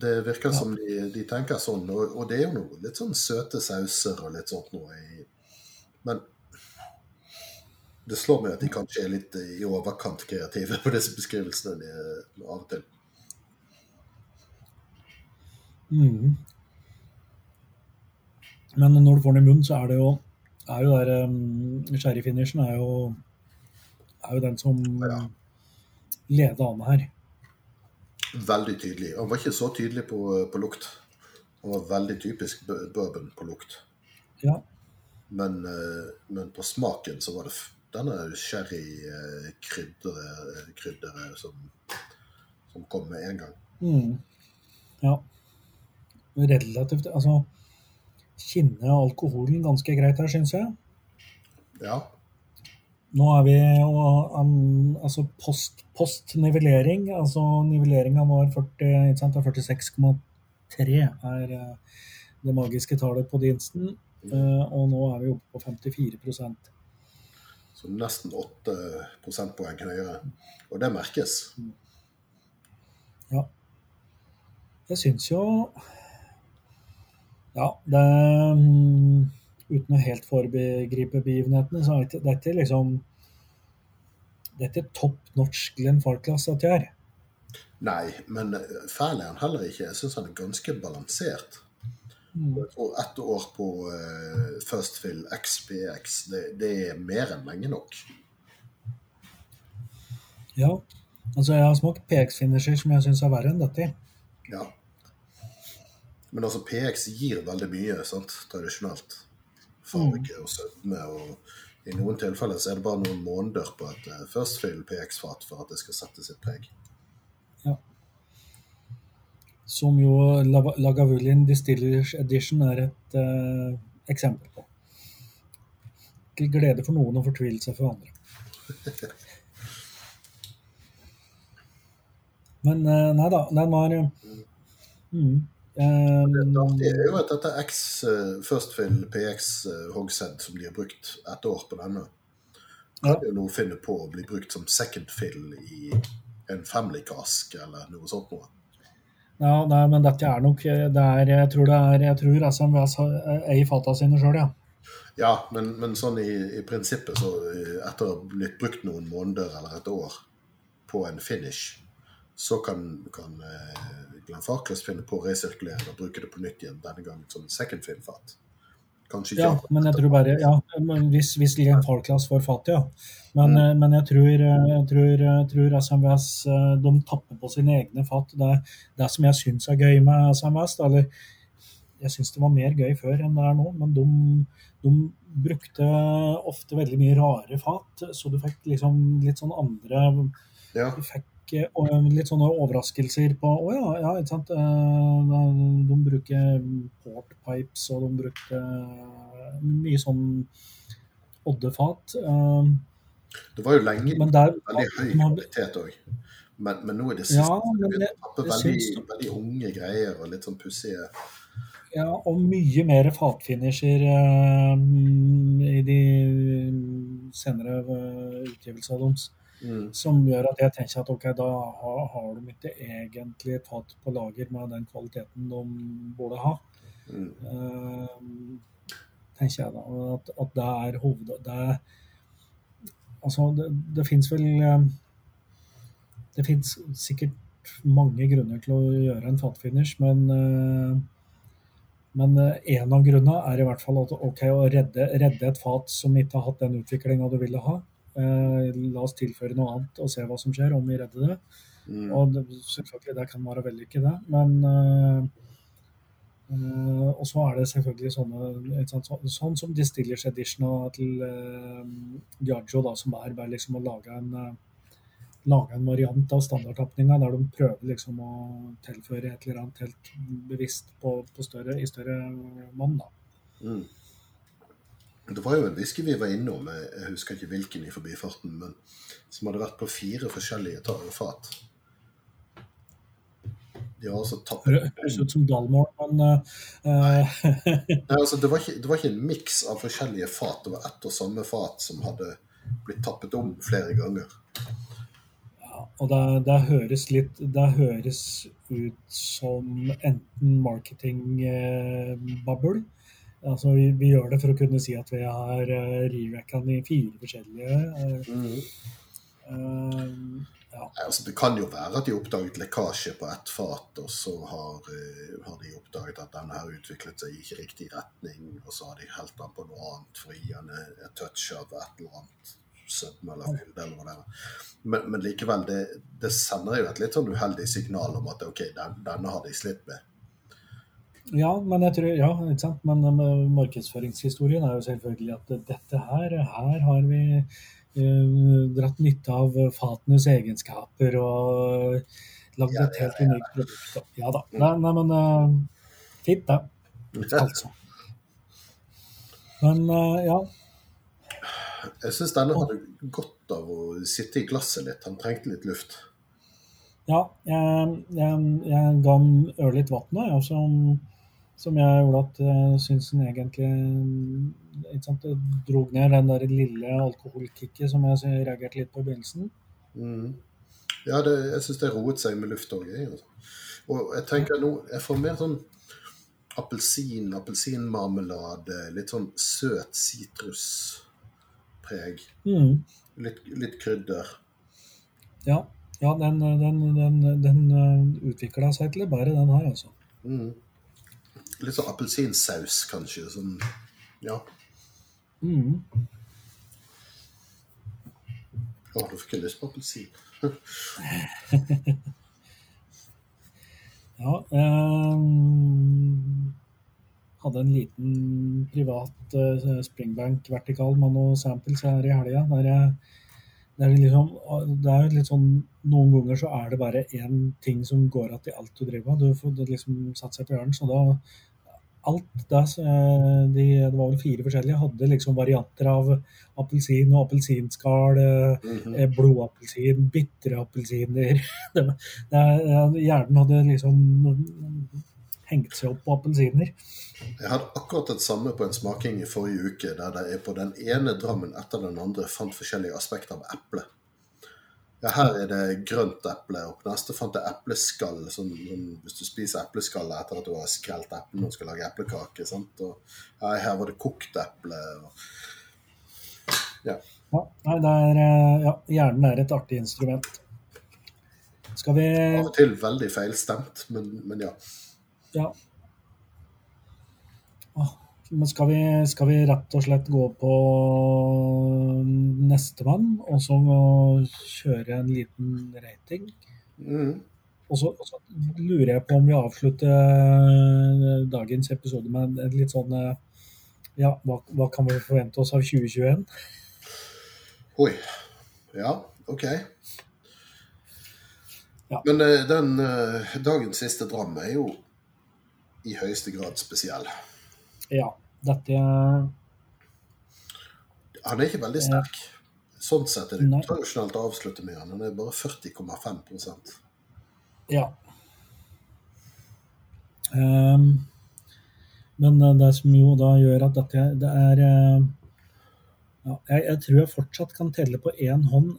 Det virker som de, de tenker sånn, og, og, det er jo noe litt sånn søte sauser og litt sånt noe i Men det slår meg at de kanskje er litt i overkant kreative på disse beskrivelsene de, av og til. Mm. Men når du får den i munnen, så er det jo er jo der um, Sherryfinishen er er jo den som ja. leder an her. Veldig tydelig. Han var ikke så tydelig på, på lukt. Han var veldig typisk bourbon på lukt. Ja. Men, eh, men, på smaken så var det denne sherrykrydderet krydderet som, som kom med en gang. Mm. Ja. Relativt Altså kinner alkoholen ganske greit her, syns jeg. Ja. Nå er vi um, altså post, post nivellering. Altså nivelleringa var 46,3 er uh, det magiske tallet på diensten. Uh, og nå er vi oppe på 54% Så nesten 8 prosentpoeng høyere. Og det merkes. Ja. Jeg syns jo Ja, det um, uten å helt foregripe begivenhetene, så er det, det ikke liksom Dette er topp norsk Glenn Farclas dette er. Nei, men fæl er han heller ikke. Jeg syns han er ganske balansert. Mm. Og ett år på uh, First Fill XPX, det, det, er mer enn lenge nok. Ja. Altså, jeg har smakt PX-finisher som jeg syns er verre enn dette. Ja. Men altså, PX gir veldig mye, sant, tradisjonelt farge og sødme. og I noen tilfeller så er det bare noen måneder på et uh, first PX-fat for at det skal sette sitt preg. Ja. Som jo Lagavulin Distillers Edition er et uh, eksempel på. Til glede for noen og fortvilelse for andre. Men uh, nei da, den var mm. Um, det er jo at dette X First Fill PX uh, Hogshead som de har brukt et år på denne, ja. jo nå finne på å bli brukt som second fill i en family-kask eller noe sånt noe. Ja, nei, men dette er nok det er, Jeg tror det er jeg tror SMVS er i fata sine sjøl, ja. Ja, men, men sånn i, i, prinsippet, så eh, etter å ha blitt brukt noen måneder eller et år på en finish, så kan, kan eh, Glenn Farkless finne på å resirkulere og bruke det på nytt igjen, denne gangen som second film-fat. Kanskje ikke. Ja, men jeg tror bare, ja, hvis, hvis Glenn Farkless får fat, ja. Men, mm. Eh, men jeg tror, eh, jeg tror, jeg tror SMVS de tapper på sine egne fat. Det, det som jeg syns er gøy med SMVS, eller jeg syns det var mer gøy før enn det er nå, men de, de brukte ofte veldig mye rare fat, så du fikk liksom litt sånn andre ja. Du fikk litt sånne overraskelser på Å ja, ja, ikke sant. Eh, de bruker portpipes, og de brukte mye sånn oddefat. Eh, det var jo lenge der, veldig høy kvalitet òg. Men, men, nå er det siste ja, det, det veldig, veldig, unge greier og litt sånn pussige Ja, og mye mer fatfinisher uh, i de senere utgivelsene deres. Mm. Som gjør at jeg tenker at ok, da har, har de ikke egentlig tatt på lager med den kvaliteten de burde ha. Mm. Uh, tenker jeg da. At, at det er hoved... Det, altså, det, det fins vel uh, Det fins sikkert mange grunner til å gjøre en fatfinish, men uh, men en av grunnene er i hvert fall at ok, å redde, redde et fat som ikke har hatt den utviklinga du ville ha, Eh, la oss tilføre noe annet og se hva som skjer, om vi redder det. Mm. Og det, selvfølgelig, det kan være vellykket, det. Men uh, Og så er det selvfølgelig sånne sånn, sånn som Distillers Edition til uh, Diageo, da, som er bare liksom å lage en lage en variant av standardtapninga der de prøver liksom å tilføre et eller annet helt bevisst på, på større, i større monn. Mm. Det var jo en whisky vi var innom, jeg husker ikke hvilken i forbifarten, men som hadde vært på fire forskjellige fat. De har altså tappet Høres ut som Dalmore, men uh, Nei, altså, det, var ikke, det var ikke en miks av forskjellige fat. Det var ett og samme fat som hadde blitt tappet om flere ganger. Ja, og det, det, høres litt Det høres ut som enten marketing-bubble Altså, vi, vi, gjør det for å kunne si at vi har uh, re-racka den i fire forskjellige. Uh, mm. uh, ja. altså, det kan jo være at de oppdaget lekkasje på ett fat, og så har, har, de oppdaget at denne her utviklet seg i ikke riktig retning, og så har de helt den på noe annet for å gi den et touch av et eller annet. Men, men likevel, det, det, sender jo et litt sånn uheldig signal om at OK, den, denne har de slitt med. Ja, men jeg tror, ja, ikke sant? Men markedsføringshistorien er jo selvfølgelig at dette her, her har vi uh, dratt nytte av fatenes egenskaper og lagd et helt unikt produkt. Ja da. Nei, nei men uh, fint, det. Altså. Men uh, ja. Jeg syns denne hadde godt av å sitte i glasset litt. Han trengte litt luft. Ja, jeg, jeg, jeg ga den ørlitt vann, og Som, som jeg gjorde at jeg syns den egentlig ikke sant, drog ned den der lille alkoholkicket som jeg reagerte litt på i begynnelsen. Mm. Ja, det, jeg syns det roet seg med luft òg. Altså. Og jeg tenker nå Jeg får mer sånn appelsin, appelsinmarmelade, litt sånn søt sitruspreg. Mm. Litt, litt, krydder. Ja, ja den, den, den, den utvikla seg til å bære, den her, altså. Mm. Litt sånn appelsinsaus, kanskje. Sånn Ja. Mm. Å, nå fikk jeg lyst på appelsin. ja um, Hadde en liten privat uh, springbank vertikal med noen samples her i helga. Der jeg liksom, det er litt sånn Noen ganger så er det bare én ting som går igjen i alt du driver med. Du får liksom satt seg på hjørnet, så da alt det, eh, de, det var vel fire forskjellige, hadde liksom varianter av appelsin og appelsinskall, mm -hmm. blodappelsin, bitre appelsiner Hjernen hadde liksom hengt seg opp på appelsiner. Jeg hadde akkurat det samme på en smaking i forrige uke, der er på den ene drammen etter den andre fant forskjellige aspekter av eple. Ja, her er det grønt eple, og på neste fant jeg epleskall. Sånn, sånn, hvis du spiser epleskallet etter at du har skrelt eplene og skal lage eplekake. Sant? Og, ja, her var det kokt eple. Og, ja. ja. Nei, er eh, Ja, hjernen er et artig instrument. Skal vi Av og til veldig feilstemt, men, men ja. Ja. Åh, men skal vi, skal vi, rett og slett gå på nestemann, og så kjøre en liten rating? Mm. Og, så, og, så, lurer jeg på om vi avslutter eh, dagens episode med en litt sånn eh, Ja, hva, hva kan vi forvente oss av 2021? Oi. Ja, OK. Ja. Men uh, den dagens siste dram er jo i høyeste grad spesiell. Ja. Dette Han er ikke veldig sterk. Sånn sett er det utradisjonelt å avslutte med han. Han er bare 40,5% Ja. Um, men det som jo da gjør at dette det er uh, ja, jeg, jeg, tror jeg fortsatt kan telle på én hånd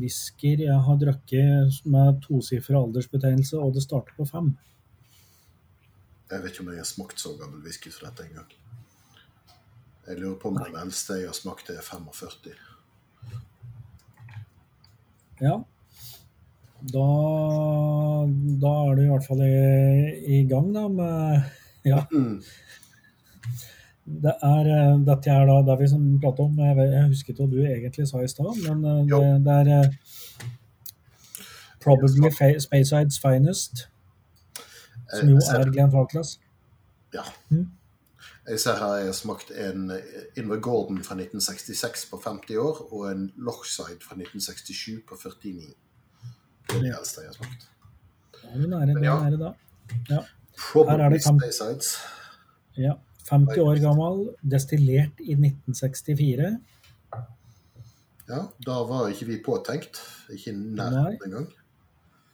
whisker jeg har drukket med tosifra aldersbetegnelse, og det starter på fem. Jeg vet ikke om jeg har smakt så gammel whisky som dette engang. Jeg lurer på om den eldste jeg har smakt, er 45. Ja. Da, da er du i hvert fall i, i gang, da, med Ja. Mm. Det er, eh, dette er da det vi prater om Jeg, husker ikke hva du egentlig sa i stad, men eh, det, det, er uh, Probably Spacesides Finest, som jo er Glenn Falklas. Ja. Mm. Jeg ser her jeg har smakt en Inver Gordon fra 1966 på 50 år, og en Lochside fra 1967 på 49. Det er det eldste jeg har smakt. Ja, er nære, Men ja. nære da. Ja. Her er det fem... Staysides. Ja. 50 år gammel, destillert i 1964. Ja, da var ikke vi påtenkt. Ikke nærheten engang.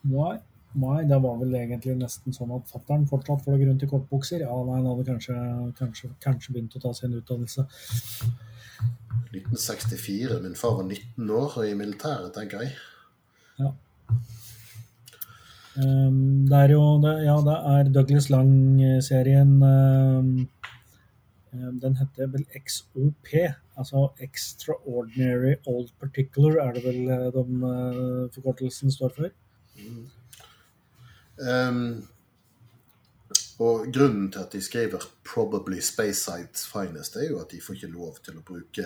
Nei. Nei, det var vel egentlig nesten sånn at fattern fortsatt fløy rundt i kortbukser. Ja, nei, han hadde kanskje, kanskje, kanskje, begynt å ta sin utdannelse. 1964. Min far var 19 år og i militæret, tenker jeg. Ja. Um, det er jo det, Ja, det er Douglas Lang-serien um, Den heter vel XOP, altså Extraordinary Old Particular, er det vel de uh, forkortelsen står for? Mm. Um, og grunnen til at de skriver 'Probably Spacesides Finest', er jo at de får ikke lov til å bruke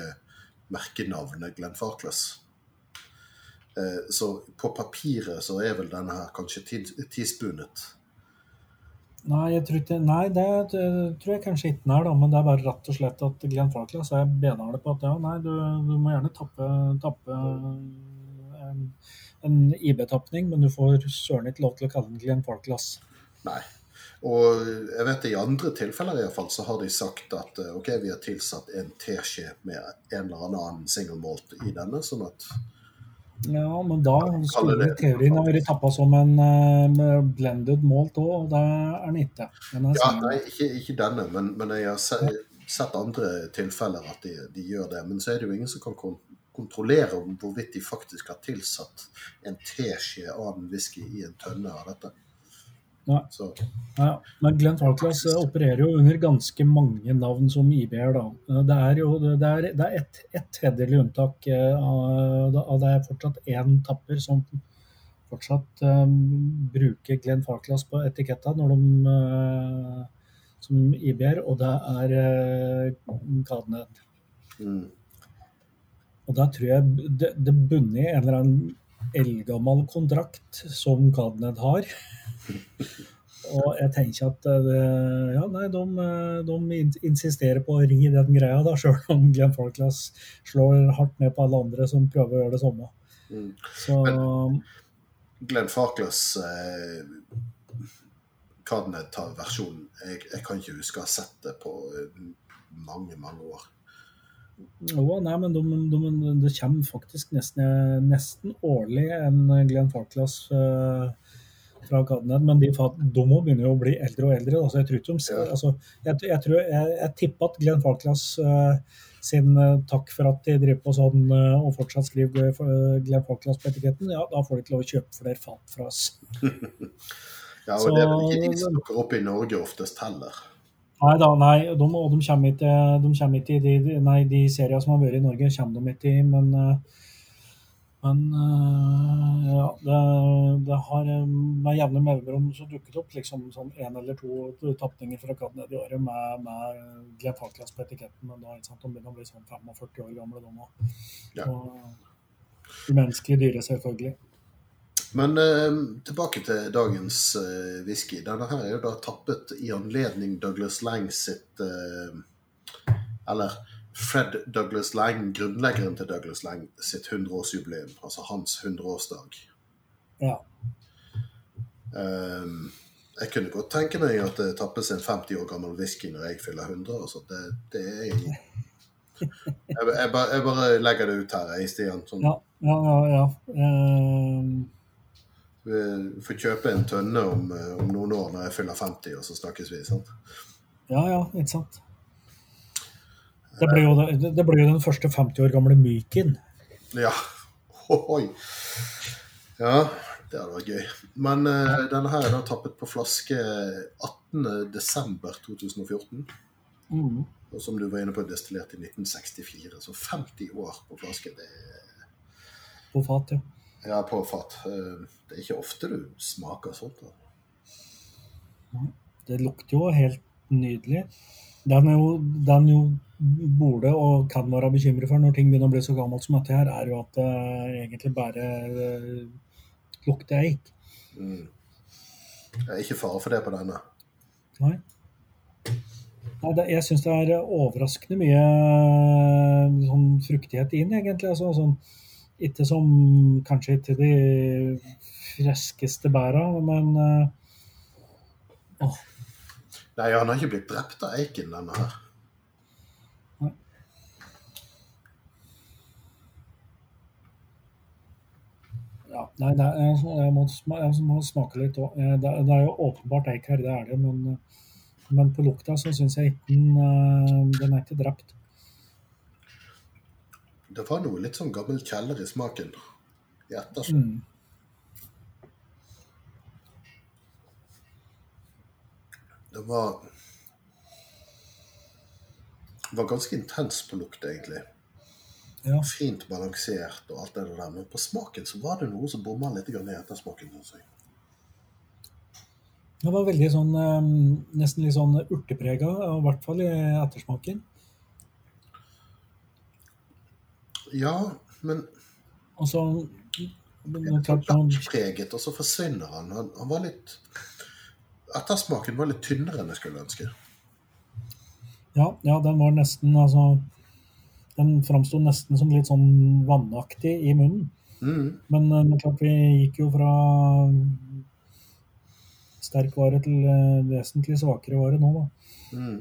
merkenavnet Glenn Farkless. Eh, så på papiret så er vel denne her kanskje tidsbundet. Nei, jeg tror ikke, nei, det tror jeg kanskje ikke den er, da, men det er bare rett og slett at Glenn Farkless er benharde på at ja, nei, du, du må gjerne tappe, tappe en, en IB-tapning, men du får søren ikke lov til å kalle den til en folklass. Nei. Og jeg vet i andre tilfeller i hvert fall, så har de sagt at eh, ok, vi har tilsatt en teskje med en eller annen single malt i denne, sånn at ja, men da skulle teorien ha vært tappa som en uh, blended malt òg, og det er den ikke. ja, nei, ikke, ikke denne, men, men, jeg har sett, sett andre tilfeller at de, de, gjør det. Men så er det jo ingen som kan kontrollere om hvorvidt de faktisk har tilsatt en teskje av den whisky i en tønne av dette. Nei. ja. Men Glenn Farclas eh, opererer jo under ganske mange navn som IB-er. da. Eh, det er jo det er, det er et, et hederlig unntak. av det er fortsatt én tapper som fortsatt um, bruker Glenn Farclas på etiketta når de uh, som IB-er, og det er uh, Kadned. Mm. Og da tror jeg det, det bunner i en eller annen eldgammel kontrakt som Kadned har. Og jeg tenker at det, ja, nei, de, eh, de, insisterer på å ri den greia, da, sjøl om Glenn Falklas slår hardt ned på alle andre som prøver å gjøre det samme. Mm. Så, Men Glenn Falklas eh, Cadnet-versjonen jeg, jeg, kan ikke huske å ha sett det på eh, mange, mange år. Jo, nei, men de, de, det kommer faktisk nesten, nesten årlig en Glenn Falklas uh, fra Cadenhead, men de, de må begynne å bli eldre og eldre. Altså, jeg, tror ikke de, altså, jeg, jeg, tror, jeg, jeg tipper at Glenn Falklas uh, sin uh, takk for at de driver på sånn og fortsatt skriver Glenn Falklas på etiketten, ja, da får de ikke lov å kjøpe flere fat fra oss. ja, og Så, det er vel ikke de som dukker opp i Norge oftest heller. Nei da, nei, de, og de kommer ikke, de kommer ikke i de, nei, de seriene som har vært i Norge, kommer de ikke i. Men men uh, ja, det, det, har eh, med jevne mellomrom så dukket opp liksom sånn én eller to tapninger fra Kadned i året med, med Glenn Falklands på etiketten. Men da ikke sant, de begynner å bli sånn 45 år gamle, de òg. Ja. Umenneskelig dyre, selvfølgelig. Men uh, tilbake til dagens uh, whisky. Denne her er jo da tappet i anledning Douglas Lang sitt Eller Fred Douglas Lang, grunnleggeren til Douglas Lang, sitt 100-årsjubileum. Altså hans 100-årsdag. Ja. Um, jeg kunne godt tenke meg at det tappes en 50 år gammel whisky når jeg fyller 100. Altså det, det er jeg, jeg, jeg, bare, jeg, bare, legger det ut her, jeg, Stian. Sånn. Ja, ja, ja. ja. Um... Vi får kjøpe en tønne om, om, noen år når jeg fyller 50, og så snakkes vi. sant? Ja, ja, ikke sant. Det ble jo, det ble jo den første 50 år gamle Myken. Ja. Ohoi. Ja, det hadde vært gøy. Men uh, denne her er da tappet på flaske 18.12.2014. Mm. Og som du var inne på, destillert i 1964. Så 50 år på flaske. det På fat, ja. Ja, på fat. Uh, det er ikke ofte du smaker sånt. Da. Det lukter jo helt nydelig. Den er jo, den jo burde og kan være bekymret for når ting begynner å bli så gammelt som dette, her, er jo at det egentlig bare uh, lukter eik. Mm. Det er ikke fare for det på denne. Nei. Nei det, jeg syns det er overraskende mye eh, sånn fruktighet inn, egentlig. Altså, sånn, ikke som kanskje ikke de friskeste bæra, men uh, oh. Nei, han har ikke blitt drept av eiken, denne her. Ja, nei, det er, jeg, må, jeg må smake litt òg. Det, det, er jo åpenbart eik her, det er det. Men, men på lukta så syns jeg ikke den, eh, den er ikke drept. Det var noe litt sånn gammel kjeller i smaken i ettersmak. Mm. Det var Det var ganske intens på lukt, egentlig. Ja. Fint balansert og alt det der. Men på smaken så var det noe som bomma litt i ettersmaken. synes jeg. Det var veldig sånn eh, Nesten litt sånn urteprega, i hvert fall i ettersmaken. Ja, men altså, så litt klart, blakkpreget, og så forsvinner han. han. Han var litt Ettersmaken var litt tynnere enn jeg skulle ønske. Ja, ja, den var nesten altså Den framsto nesten som litt sånn vannaktig i munnen. Mm. Men eh, er klart vi gikk jo fra sterk vare til eh, vesentlig svakere vare nå, da. Mm.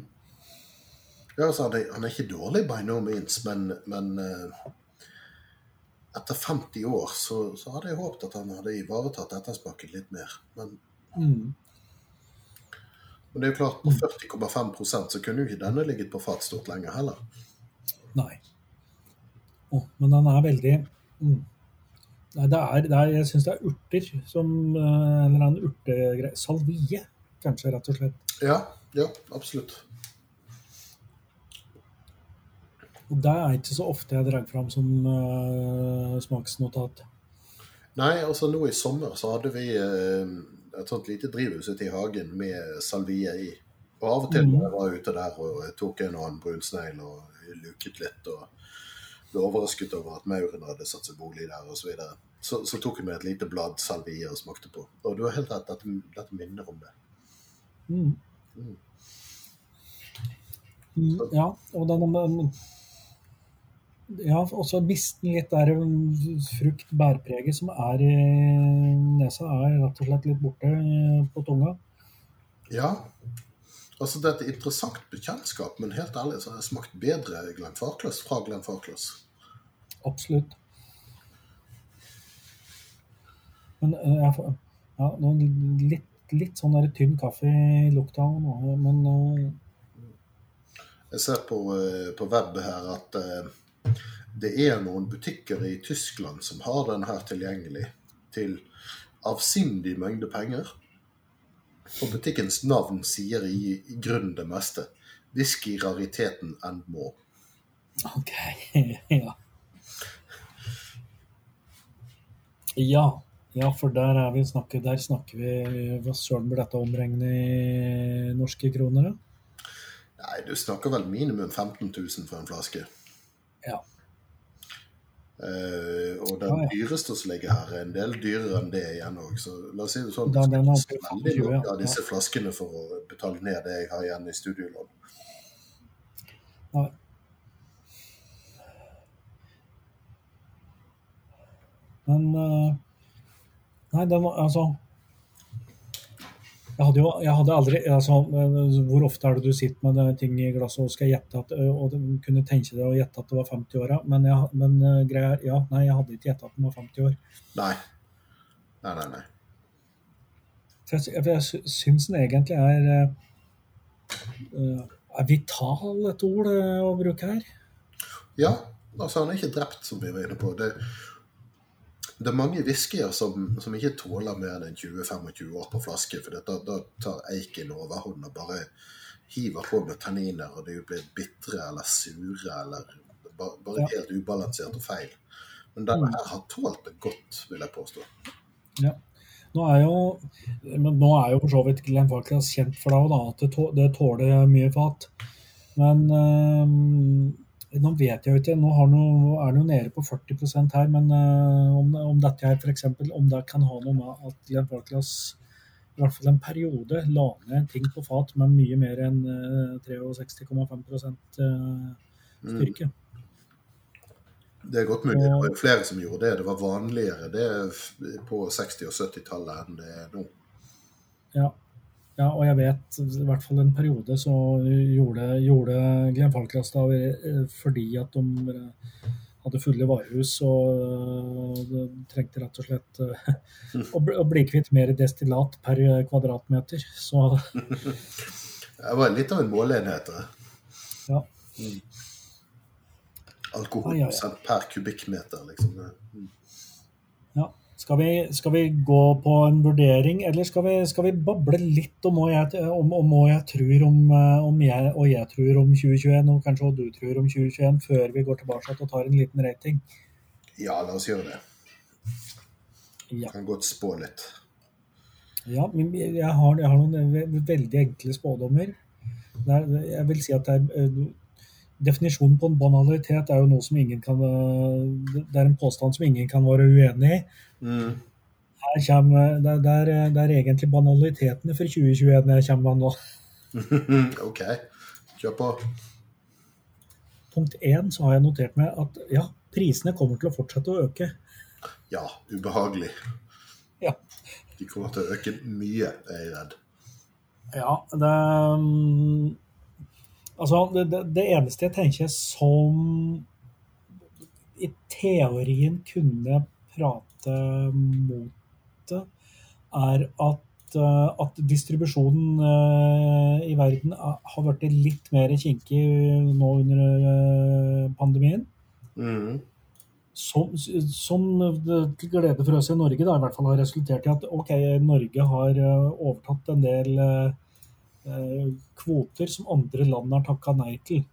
Ja, altså, han, er, han er ikke dårlig by no means, men, men eh, etter 50 år så, så hadde jeg håpet at han hadde ivaretatt ettersmaken litt mer. Men, Mm. men det er jo klart, på 40,5% så kunne jo ikke denne ligget på fat stort lenger heller. Nei. Oh, men den er veldig mm. Nei, det er, det er, jeg syns det er urter som Eller En urtegreie. Salvie, kanskje, rett og slett. Ja, ja, absolutt. Og det er ikke så ofte jeg drar fram som uh, smaksnotat. Nei, altså nå i sommer så hadde vi uh, et sånt lite drivhus ute i hagen med salvie i. Og av og til når jeg var ute der og tok en og annen brunsnegl og luket litt og ble overrasket over at mauren hadde satt seg bolig der osv. Så, videre. så Så tok jeg med et lite blad salvie og smakte på. Og du har helt rett, dette, dette minner om det. Mm. Mm. Mm, ja, og den, den Ja, også miste den litt der frukt-bærpreget som er i nesa, er rett og slett litt borte eh, på tunga. Ja. Altså, det er et interessant bekjentskap, men helt ærlig så har jeg smakt bedre Glenn Farkløs fra Glenn Farkløs. Absolutt. Men eh, jeg ja, litt, litt sånn der tynn kaffe i lukta nå, men eh, Jeg ser på, på web her at det er noen butikker i Tyskland som har den her tilgjengelig til avsindig mengde penger. Og butikkens navn sier i, i grunnen det meste. Whisky-rariteten and more. OK. ja. Ja. Ja, for der, er vi snakker, der snakker vi Hva søren blir dette omregnet i norske kroner? da? Nei, du snakker vel minimum 15 000 for en flaske. Ja. Uh, og den ja. dyreste som ligger her, er en del dyrere enn det igjen òg. Så la oss si det sånn. Da- den er veldig mye av disse flaskene for å betale ned det jeg har igjen i studielån. Nei. Men uh, Nei, den var altså jeg hadde jo jeg hadde aldri altså, Hvor ofte er det du sitter med denne ting i glasset og skal gjette at og kunne tenke deg å gjette at det var 50 år? Men, jeg, men greier, er Ja, nei, jeg hadde ikke gjetta at den var 50 år. Nei. Nei, nei, nei. Jeg, jeg, jeg syns den egentlig er Er vital et ord å bruke her? Ja, altså han er ikke drept, som vi var inne på. Det, det er mange whiskyer som, som ikke tåler mer enn 20-25 år på flaske, for da, da tar eiken overhånd og bare hiver på med tanniner, og de blir bitre eller sure eller bare, bare Ja. helt ubalansert og feil. Men denne her har tålt det godt, vil jeg påstå. Ja. Nå er jo, men nå er jo for så vidt Glenn Farclas kjent for deg da, at det, tå, det tåler mye fat. Men øhm, nå vet jeg jo ikke, nå har noe, er det jo nede på 40% her, men uh, om, om dette her eksempel, om det kan ha noe med at Glenn Farclas i hvert fall en periode la ned ting på fat med mye mer enn uh, 63,5 styrke. Mm. styrke. Det er godt mulig. Det var flere som gjorde det. Det var vanligere det på 60- og 70-tallet enn det er nå. Ja. Ja, og jeg vet i hvert fall en periode så gjorde, gjorde Glenn Falklas det eh, fordi at de eh, hadde fulle varehus og eh, trengte rett og slett å bli, å bli kvitt mer destillat per kvadratmeter. Så Det var litt av en måleenhet. det. ja. Mm. Alkoholprosent per kubikkmeter, liksom. Mm. Ja. Skal vi, skal vi, gå på en vurdering, eller skal vi, skal vi bable litt om hva jeg, om, om jeg tror om, eh, om, jeg og jeg tror om 2021, og kanskje hva du tror om 2021, før vi går tilbake og tar en liten rating? Ja, la oss gjøre det. Ja. Kan godt spå litt. Ja, jeg har, jeg har noen veldig enkle spådommer. Er, jeg vil si at er eh, Definisjonen på en banalitet er jo noe som ingen kan eh, Det er en påstand som ingen kan være uenig i. Mm. Kommer, det, det, er, det er egentlig banalitetene for 2021 jeg kommer med nå. OK. Kjør på. Punkt én så har jeg notert meg at ja, prisene kommer til å fortsette å øke. Ja, ubehagelig. Ja. De kommer til å øke mye, er jeg redd. Ja, det Altså, det, det, det eneste jeg tenker som i teorien kunne prate mot det, er at, at distribusjonen i verden har blitt litt mer kinkig nå under pandemien. Mm. Som, som, til glede for oss i Norge da, i hvert fall har resultert i at ok, Norge har overtatt en del kvoter som andre land har takka nei til.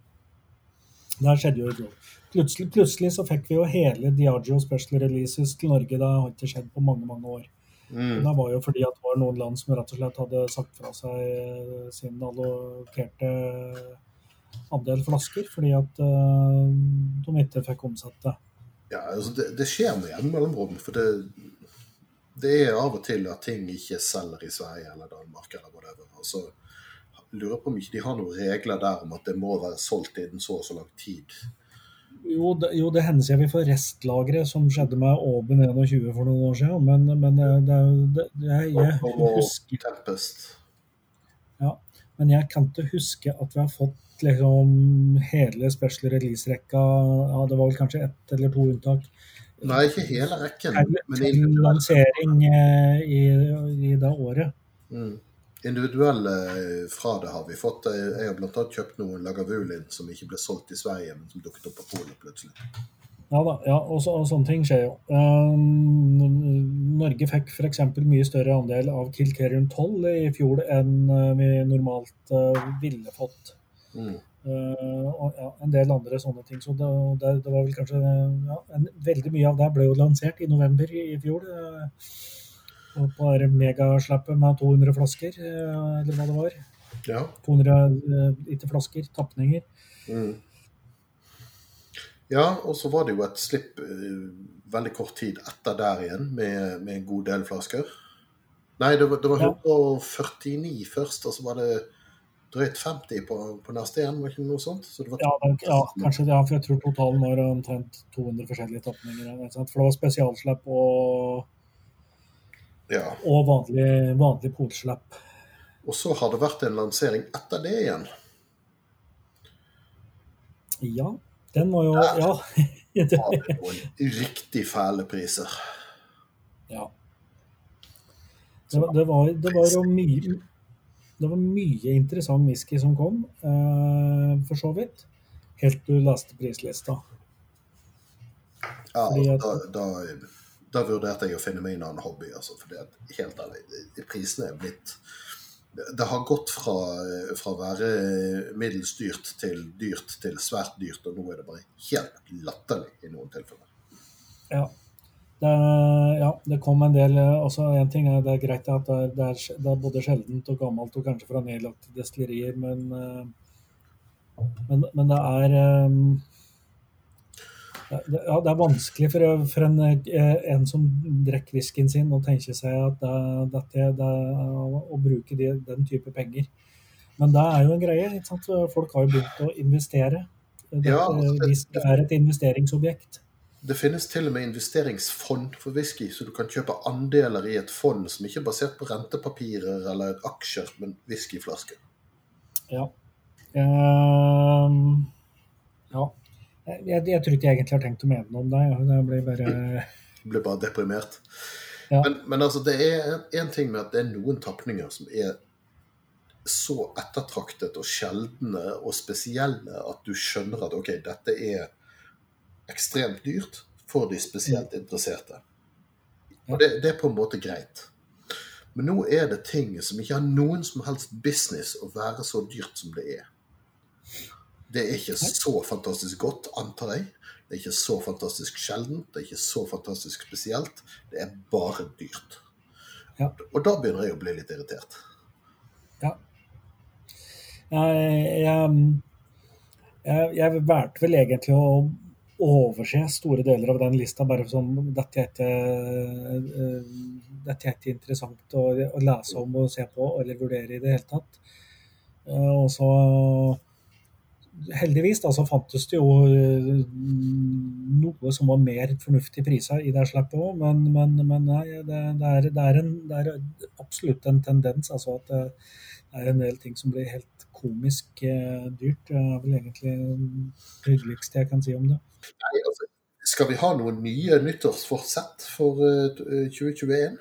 Det skjedde jo i fjor. Plutselig, plutselig, så fikk vi jo hele Diageo Special Releases til Norge. Det har ikke skjedd på mange mange år. Mm. Det var jo fordi at det var noen land som rett og slett hadde sagt fra seg sin allokerte andel flasker, fordi at uh, de ikke fikk omsette. Ja, altså det, det skjer med jevne mellomrom. For det, det er av og til at ting ikke selger i Sverige eller Danmark eller whatever. Altså, lurer på om ikke de har noen regler der om at det må være solgt innen så og så lang tid. Jo, det, jo, det hender seg vi får restlagre, som skjedde med Åben 21 for noen år siden. Men, men det, det, jeg, jeg husker Tempest. Ja, men jeg kan ikke huske at vi har fått liksom hele special release-rekka. Ja, det var vel kanskje ett eller to unntak. Nei, ikke hele rekken. Men til lansering i, i det året. Mm. Individuelle fra det har vi fått. Jeg har bl.a. kjøpt noen Lagavulin som ikke ble solgt i Sverige, men som dukket opp på Polen plutselig. Ja da, ja, og, så, og, sånne ting skjer jo. Um, Norge fikk f.eks. mye større andel av Kilkerium 12 i fjor enn vi normalt uh, ville fått. Mm. Uh, og ja, en del andre sånne ting. Så det, det, det var vel kanskje ja, en, Veldig mye av det ble jo lansert i november i, i fjor. Uh, og på det megaslappet med 200 flasker, eller hva det var. Ja. 200 liter flasker, tapninger. Mm. Ja, og så var det jo et slipp uh, veldig kort tid etter der igjen, med, med en god del flasker. Nei, det var, det var 149 ja. først, og så var det drøyt 50 på, på neste igjen, var ikke noe sånt? Var ja, det, ja, kanskje det, for jeg tror totalen var omtrent 200 forskjellige tapninger. For det var spesialslipp og ja. Og vanlig, vanlig polslipp. Og så har det vært en lansering etter det igjen. Ja, den var jo Ja. det var riktig fæle priser. Ja. Det, det, var, det var jo mye Det var mye interessant whisky som kom, eh, for så vidt. Helt til du leste prislista. Ja, da, da da vurderte jeg å finne meg en annen hobby. Altså, det er helt ærlig, prisene er blitt Det har gått fra, fra å være middels dyrt til dyrt til svært dyrt, og nå er det bare helt latterlig i noen tilfeller. Ja. Det, ja, det kom en del også En ting er det er greit at det er, det er, både sjeldent og gammelt og kanskje fra nedlagte destillerier, men, men, men det er ja, det er vanskelig for, for en, en, som drikker whiskyen sin, å tenke seg at det, det, det, å bruke de, den type penger. Men det er jo en greie. ikke sant? Folk har jo begynt å investere. Det, ja, det, det er et investeringsobjekt. Det finnes til og med investeringsfond for whisky, så du kan kjøpe andeler i et fond som ikke er basert på rentepapirer eller aksjer, men whiskyflasker. Ja. Um, ja. Jeg, jeg, tror ikke jeg egentlig har tenkt å mene noe om det. Jeg blir bare jeg Ble bare deprimert. Ja. Men, men, altså, det er en ting med at det er noen tapninger som er så ettertraktet og sjeldne og spesielle at du skjønner at OK, dette er ekstremt dyrt for de spesielt interesserte. Og det, det er på en måte greit. Men nå er det ting som ikke har noen som helst business å være så dyrt som det er. Det er ikke så fantastisk godt, antar jeg. Det er ikke så fantastisk sjeldent. Det er ikke så fantastisk spesielt. Det er bare dyrt. Ja. Og da begynner jeg å bli litt irritert. Ja. Jeg, jeg, jeg, valgte vel egentlig å overse store deler av den lista, bare sånn Dette er ikke, dette er ikke interessant å, å, lese om og se på eller vurdere i det hele tatt. Og så Heldigvis da, så fantes det jo noe som var mer fornuftig prisa i det slippet òg, men, men, men nei, det, det, er, det, er en, det, er, absolutt en tendens. altså at det, er en del ting som blir helt komisk eh, dyrt. Det er vel egentlig det hyggeligste jeg kan si om det. Nei, altså, skal vi ha noen nye nyttårsfortsett for uh, 2021?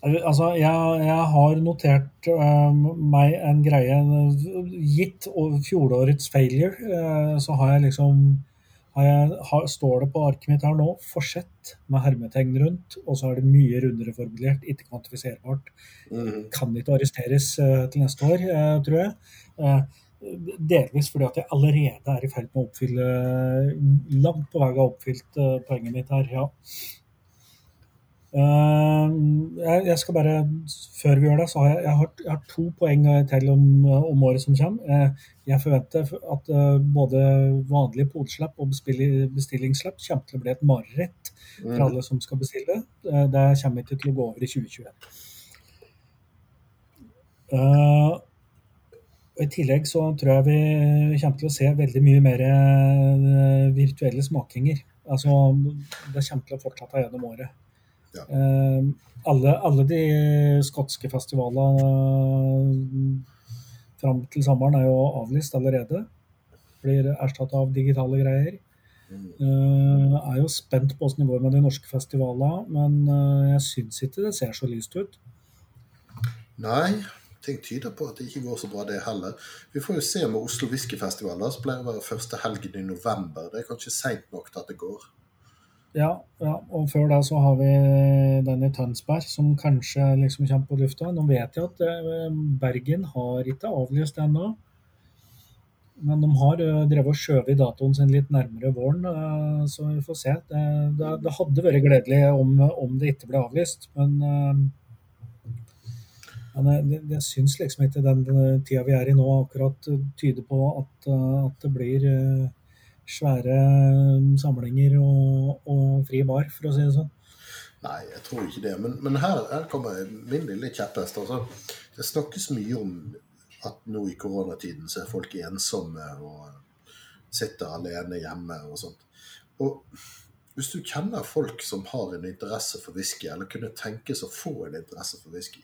Altså, jeg, jeg har notert uh, meg en greie Gitt fjorårets failure, uh, så har jeg liksom har jeg, har, Står det på arket mitt her nå 'forsett' med hermetegn rundt, og så er det mye rundere formulert, ikke kvantifiserbart. Mm. Kan ikke arresteres uh, til neste år, tror jeg. Delvis fordi at jeg allerede er i ferd med å oppfylle Langt på vei har oppfylt poenget mitt her, ja. Jeg skal bare, Før vi gjør det, så har jeg, jeg, har, jeg har to poeng til om, om, året som kommer. Jeg forventer at både vanlige polslipp og bestillingsslipp kommer til å bli et mareritt for alle som skal bestille. Det kommer ikke til å gå over i 2021. I tillegg så tror jeg vi kommer til å se veldig mye mer virtuelle smakinger. Altså, det kommer til å fortsette gjennom året. Ja. Uh, alle, alle, de skotske festivalene fram til sommeren er jo avlyst allerede. Blir erstatta av digitale greier. Uh, er jo spent på åssen det går med de norske festivalene, men uh, jeg syns ikke det ser så lyst ut. Nei, ting tyder på at det ikke går så bra, det heller. Vi får jo se med Oslo Whiskyfestival, som pleier å være første helgen i november. Det er kanskje seint nok til at det går. Ja, ja, og før da så har vi den i Tønsberg, som kanskje liksom kommer på lufta. Nå vet jeg at Bergen har ikke avlyst ennå. Men de har drevet og skjøvet datoen sin litt nærmere våren, så vi får se. Det, det, det hadde vært gledelig om, om, det ikke ble avlyst, men, men jeg, jeg syns liksom ikke den tida vi er i nå, akkurat tyder på at, at det blir svære samlinger og, og, fri bar, for å si det sånn. Nei, jeg tror ikke det. Men, men her, her, kommer min lille kjepphest. Altså, det snakkes mye om at nå i koronatiden så er folk ensomme og sitter alene hjemme og sånt. Og hvis du kjenner folk som har en interesse for whisky, eller kunne tenkes å få en interesse for whisky,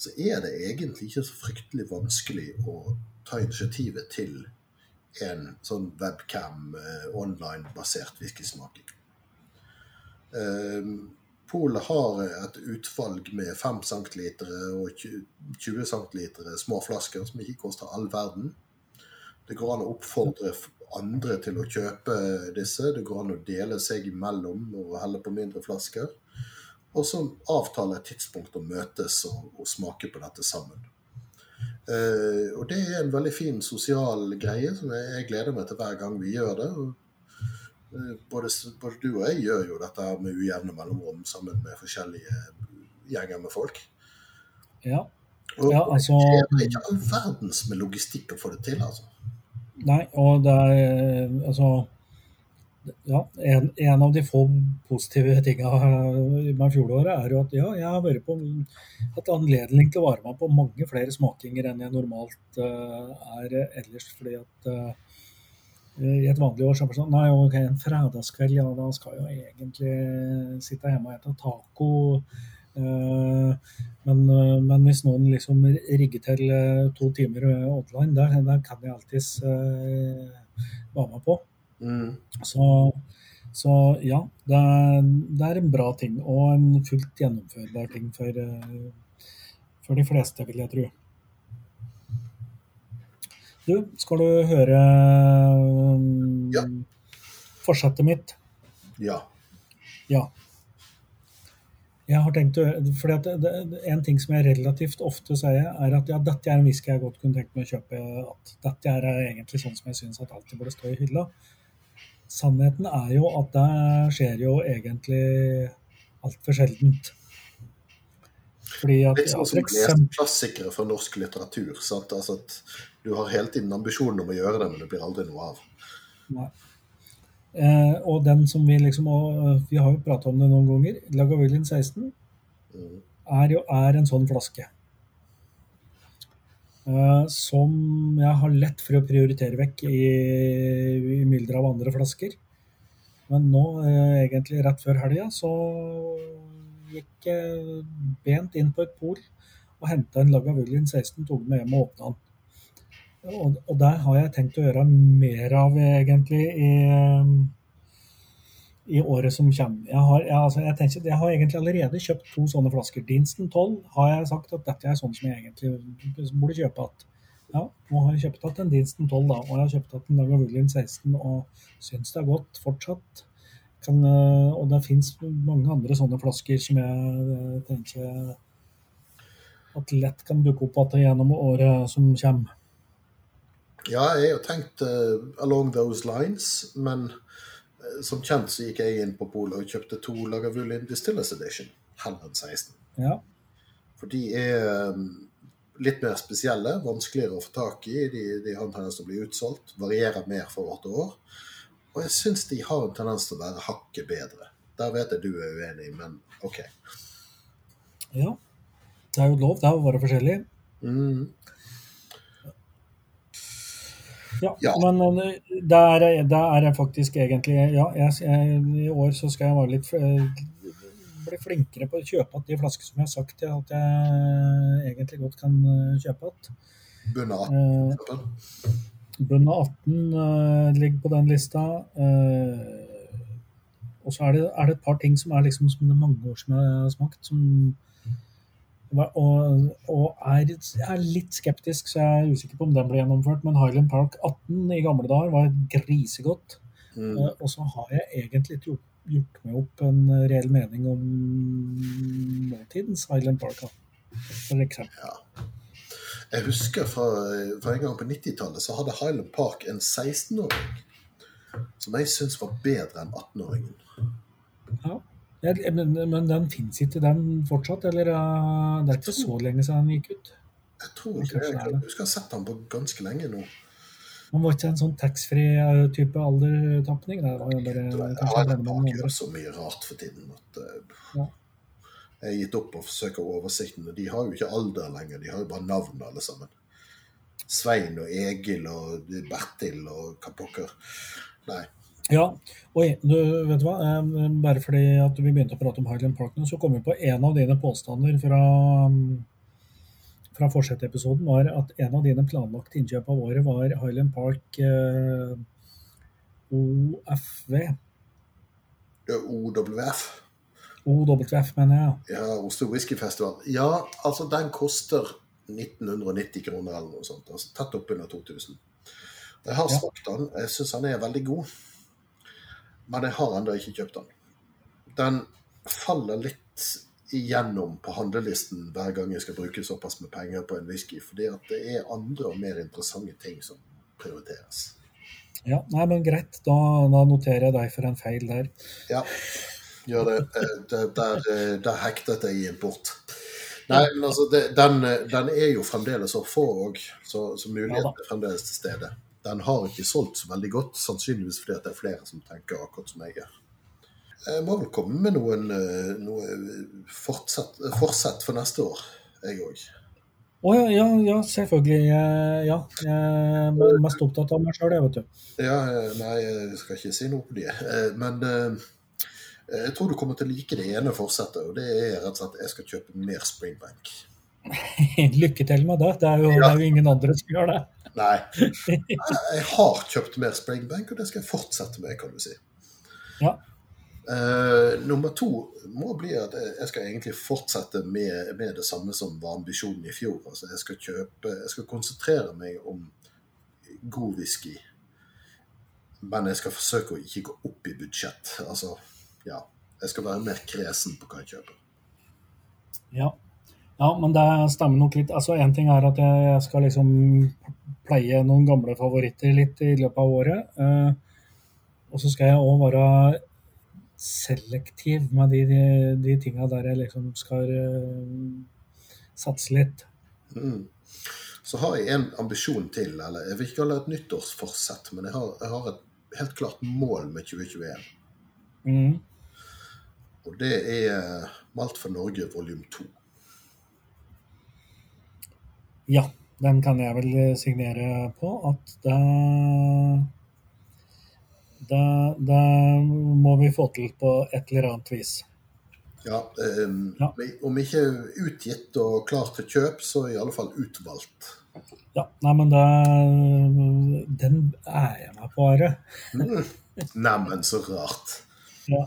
så er det egentlig ikke så fryktelig vanskelig å ta initiativet til en sånn webcam, eh, online-basert whiskysmaking. Eh, Polet har et utvalg med 5 cm og 20 cm små flasker som ikke koster all verden. Det går an å oppfordre andre til å kjøpe disse. Det går an å dele seg imellom og helle på mindre flasker. Og så avtale et tidspunkt å møtes og, og smake på dette sammen. Uh, og det er en veldig fin sosial greie som jeg, jeg gleder meg til hver gang vi gjør det. Uh, både, både, du og jeg gjør jo dette med ujevne mellomrom sammen med forskjellige gjenger med folk. Ja. Og, ja altså, det er ikke all verdens med logistikk å få det til, altså. Nei, og det er altså ja, en, en, av de få positive tinga med fjoråret er jo at ja, jeg har vært på hatt anledning til å være med på mange flere smakinger enn jeg normalt uh, er ellers. fordi at uh, i et vanlig år så er det sånn Nei, ok, en fredagskveld, ja, da skal jeg jo egentlig sitte hjemme og spise taco. Uh, men, men, hvis noen liksom rigger til to timer online, der, der kan jeg alltids være med på. Mm. Så, så, ja, det er, det er, en bra ting, og en fullt gjennomførbar ting for, for de fleste, vil jeg tro. Du, skal du høre ja. forsettet mitt? Ja. Ja. Jeg har tenkt å, fordi at det, det, En ting som jeg relativt ofte sier, er at ja, dette er en whisky jeg godt kunne tenkt meg å kjøpe. at Dette er egentlig sånn som jeg syns at alltid burde stå i hylla. Sannheten er jo at det skjer jo egentlig altfor sjeldent. Fordi at Litt sånn som leste klassikere fra norsk litteratur. Sant? Altså at du har hele tiden ambisjonen om å gjøre det, men det blir aldri noe av. Nei. Eh, og den som vi liksom og Vi har jo prata om det noen ganger. Lagavulin 16 Mm. er jo er en sånn flaske. Eh, som jeg har lett for å prioritere vekk i, i mylderet av andre flasker. Men nå, eh, egentlig rett før helga, så gikk jeg bent inn på et pol og henta en Lagavulin 16, tok den med hjem og åpna den. Og, og der har jeg tenkt å gjøre mer av, egentlig, i, i året som kommer. Jeg har, jeg, altså, jeg, tenker, jeg har egentlig allerede kjøpt to sånne flasker. Dinsten 12 har jeg sagt at dette er sånn som jeg egentlig burde kjøpe igjen. Ja, nå har jeg kjøpt igjen en Dinsten 12, da, og jeg har kjøpt igjen en Lagavulin 16 og syns det er godt fortsatt. Kan, øh, og det fins mange andre sånne flasker som jeg øh, tenker at lett kan dukke opp igjen gjennom året som kommer. Ja, jeg har tenkt uh, along those lines, men eh, som kjent så gikk jeg inn på polet og kjøpte to Lagavulin Distillers Edition, heller enn 16. Ja. For de er eh, litt mer spesielle, vanskeligere å få tak i. De, de har en tendens til å bli utsolgt, varierer mer for hvert år. Og jeg syns de har en tendens til å være hakket bedre. Der vet jeg du er uenig, men OK. ja. Det er jo lov, det er å være forskjellig. Mm. Ja, Ja. men det er, det er faktisk egentlig Ja, jeg, jeg, i år så skal jeg være litt øh, bli flinkere på å kjøpe igjen de flasker som jeg har sagt at jeg egentlig godt kan øh, kjøpe igjen. Bunna av Uh, 18, for eksempel. 18 øh, ligger på den lista. øh, og så er det, er det et par ting som er liksom som det er mange år som jeg har smakt, som og, og er, er litt skeptisk, så jeg er usikker på om den blir gjennomført. Men Highland Park 18 i gamle dager var grisegodt. Mm. Uh, Og så har jeg egentlig ikke gjort, gjort meg opp en reell mening om nåtidens Highland Park. da, For eksempel. Ja. Jeg husker fra, fra en gang på 90-tallet så hadde Highland Park en 16-åring som jeg syns var bedre enn 18-åringen. Ja. Jeg, men, men den fins ikke den fortsatt? Eller uh, det er ikke så lenge siden den gikk ut? Jeg tror ikke det. Jeg husker jeg har sett den på ganske lenge nå. Man var ikke en sånn taxfree-type aldertapning? Det var jo bare gjør så mye rart for tiden at eh, Ja. jeg har gitt opp å forsøke oversikten. og De har jo ikke alder lenger, de har jo bare navn alle sammen. Svein og Egil og Bertil og hva pokker. Nei. Ja, og du vet du hva, bare fordi at vi begynte å prate om Highland Park nå, så kom vi på en av dine påstander fra, fra forsetepisoden var at en av dine planlagte innkjøp av året var Highland Park eh, OFV. OWF. OWF, mener jeg. Ja, Oslo Whiskyfestival. Ja, altså den koster 1990 kroner eller noe sånt. Altså tett oppunder 2000. Jeg har Ja. smakt den. Jeg syns den er veldig god. Men jeg har ennå ikke kjøpt den. Den faller litt igjennom på handlelisten hver gang jeg skal bruke såpass med penger på en whisky, fordi at det er andre og mer interessante ting som prioriteres. Ja, nei, men greit, da, da noterer jeg deg for en feil der. Ja, gjør det. Eh, det- Der, eh, der hektet jeg i en. Nei, men altså, det, den, eh, den er jo fremdeles å få òg, så, så muligheten ja, er fremdeles til stede. Den har ikke solgt så veldig godt, sannsynligvis fordi det er flere som tenker akkurat som jeg gjør. Jeg må vel komme med noen eh, noe fortsett, forsett for neste år, jeg òg. Å ja, ja, ja, selvfølgelig. Ja. Jeg er mest opptatt av meg sjøl, jeg, vet du. Ja, eh, nei, jeg skal ikke si noe på det. Eh, Men jeg tror du kommer til å like det ene forsettet, og det er rett og slett at jeg skal kjøpe mer Springbank. Lykke til med det. Det er jo, det er jo ingen andre som gjør det. Nei. Jeg har kjøpt mer Springbank, og det skal jeg fortsette med, kan du si. Ja. Uh, nummer to må bli at jeg skal egentlig fortsette med, med det samme som var ambisjonen i fjor. Altså jeg skal kjøpe Jeg skal konsentrere meg om god whisky. Men jeg skal forsøke å ikke gå opp i budsjett. Altså, ja. Jeg skal være mer kresen på hva jeg kjøper. Ja. Ja, men det stemmer nok litt. Altså, Én ting er at jeg skal liksom pleie noen gamle favoritter litt i løpet av året. Eh, og så skal jeg òg være selektiv med de, de, de tinga der jeg liksom skal uh, satse litt. Mm. Så har jeg en ambisjon til, eller jeg vil ikke kalle det et nyttårsforsett, men jeg har, jeg har, et helt klart mål med 2021. Mm. Og det er Malt for Norge volum 2. Ja, den kan jeg vel signere på at det det, det må vi få til på et eller annet vis. Ja, um, ja, Om ikke utgitt og klart til kjøp, så i alle fall utvalgt. Ja, nei, men det, den er jeg med på, Are. mm. Neimen, så rart. Ja.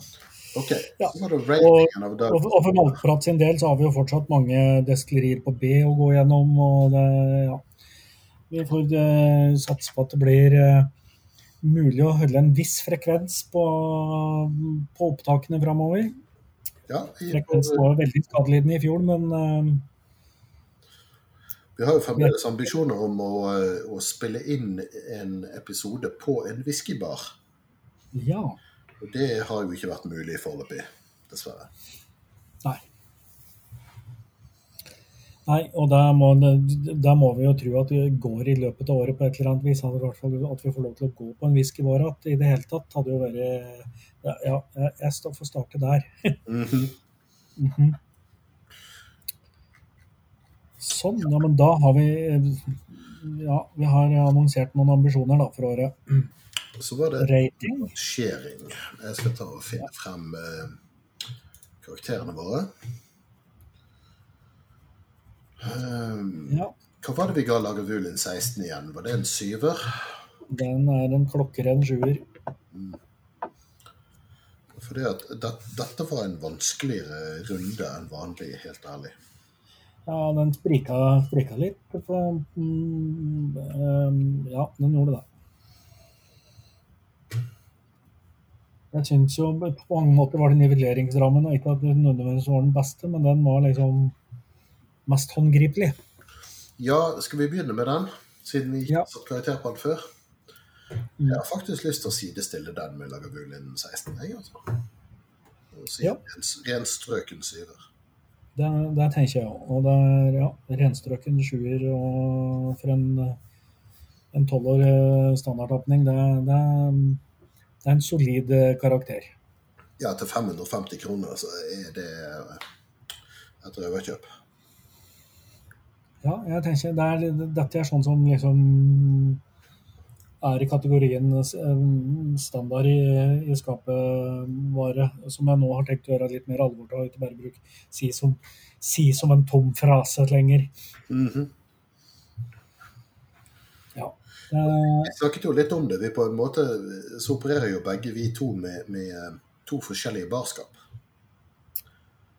Ok, ja. så var det ratingen av det. Og, og for Maltprat sin del så har vi jo fortsatt mange destillerier på B å gå gjennom. og det, ja. Vi får uh, satse på at det blir uh, mulig å holde en viss frekvens på, på opptakene framover. Ja, Frekvensen var veldig skadelidende i fjor, men uh, Vi har jo fremdeles ambisjoner om å, å, spille inn en episode på en whiskybar. Ja. Og det har jo ikke vært mulig foreløpig, dessverre. Nei. Nei, og da må, må, vi jo tro at det går i løpet av året på et eller annet vis. At vi får lov til å gå på en whiskybar igjen i det hele tatt, hadde jo vært Ja, ja jeg står for starte der. Mm -hmm. mm -hmm. Sånn, ja, men da har vi Ja, vi har annonsert noen ambisjoner da for året. Så var det Rating. sharing. Jeg skal ta og finne frem eh, karakterene våre. Um, ja. Hva var det vi ga Lagavulin 16 igjen? Var det en syver? Den er en klokkeren sjuer. Mm. Fordi at det, dette var en vanskeligere runde enn vanlig, helt ærlig. Ja, den sprika, sprika litt. For, um, ja, den gjorde det. Jeg syns jo på mange måter var det nivelleringsrammen, og ikke at den nødvendigvis var den beste, men den var liksom mest håndgripelig. Ja, skal vi begynne med den, siden vi ikke ja. har satt karakter på den før? Mm. Jeg har faktisk lyst til å sidestille den med Lagavulin 16. Jeg, altså. Si ja. Renstrøken syver. Det, det, tenker jeg òg. Og det er ja, renstrøken sjuer og for en en tolvår eh, standardåpning, det, det, det, er en solid eh, karakter. Ja, til 550 kroner så er det et røverkjøp. Ja, jeg tenker det er, dette er sånn som liksom er i kategorien eh, standard i, i skapevare, som jeg nå har tenkt å gjøre litt mer alvor til, og ikke bare bruke si som, si som en tom frase lenger. Mm -hmm. Ja. Vi snakket jo litt om det. Vi på en måte så opererer jo begge vi to med, med to forskjellige barskap.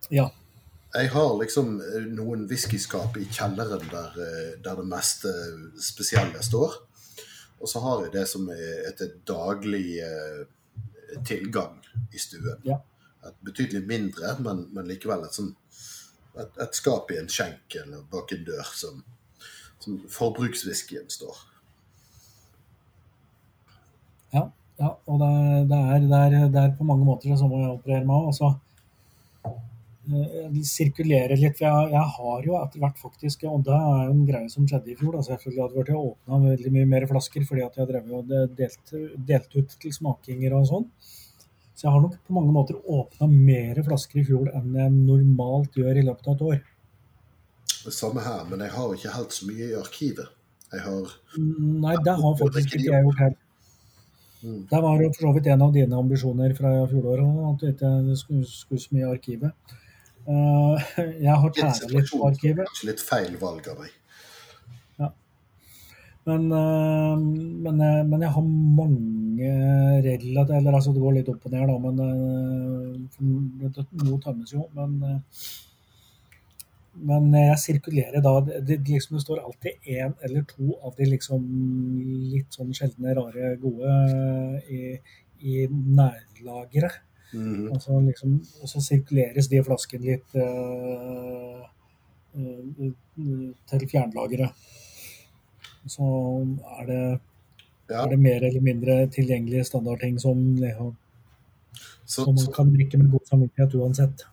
Ja. Jeg har liksom eh, noen whiskyskap i kjelleren der, eh, der, det meste spesielle står. Og så har jeg det som er et daglig eh, tilgang i stuen. Ja. Et betydelig mindre, men, men likevel et, sånn, et, et, skap i en skjenk eller bak en dør som, som forbrukswhiskyen står. Ja, ja og det, det, er, det, er, det, er, på mange måter det samme jeg opererer med òg. Altså, sirkulere litt. For jeg, jeg, har jo etter hvert faktisk Og det er jo en greie som skjedde i fjor. Da, selvfølgelig hadde vært åpna veldig mye mer flasker fordi at jeg drev og delte, delt ut til smakinger og sånn. Så jeg har nok på mange måter åpna mer flasker i fjor enn jeg normalt gjør i løpet av et år. Det samme her, men jeg har ikke helt så mye i arkivet. Jeg har Nei, det har faktisk ikke jeg gjort heller. Mm. Det var jo for så vidt en av dine ambisjoner fra fjoråret at du ikke skulle, skulle så mye i arkivet. Uh, jeg har tæra litt på arkivet. Kanskje litt feil valg av meg. Ja. Men, uh, men, uh, men, jeg har mange relativt Eller altså, det går litt opp og ned, da, men noe tømmes jo. Men, men jeg sirkulerer da det, det, liksom, det står alltid én eller to av de liksom litt sånn sjeldne, rare, gode i, i nærlageret. Mhm. Altså liksom, og så sirkuleres de flaskene litt eh, eh, til fjernlageret. Så er det, Ja, er det mer eller mindre tilgjengelige standardting som, så, som man så kan drikke med god samvittighet uansett.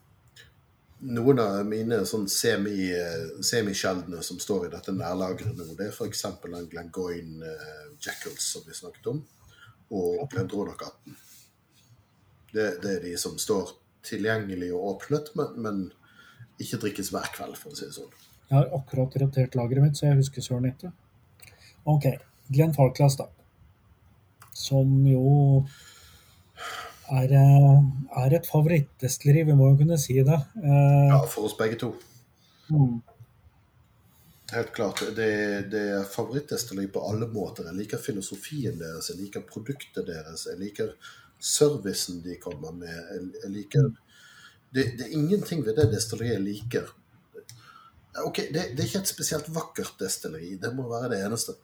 Noen av mine sånn semi, eh, som står i dette nærlageret nå, det er f.eks. den Glengoyne uh, Jackals som vi snakket om, og Glendronach 18. Det, det er de som står tilgjengelig og åpnet, men, men ikke drikkes hver kveld, for å si det sånn. Jeg har akkurat rotert lageret mitt, så jeg husker søren ikke. Ok, Glenn Farclas, da. Som jo er, eh, er et favorittdestilleri, vi må jo kunne si det. Eh, Ja, for oss begge to. mm, Helt klart. Det, det er favorittdestilleri på alle måter. Jeg liker filosofien deres, jeg liker produktet deres, jeg liker servicen de kommer med. Jeg, jeg liker det, det er ingenting ved det destilleriet jeg liker. Ok, det, det er ikke et spesielt vakkert destilleri, det må være det eneste.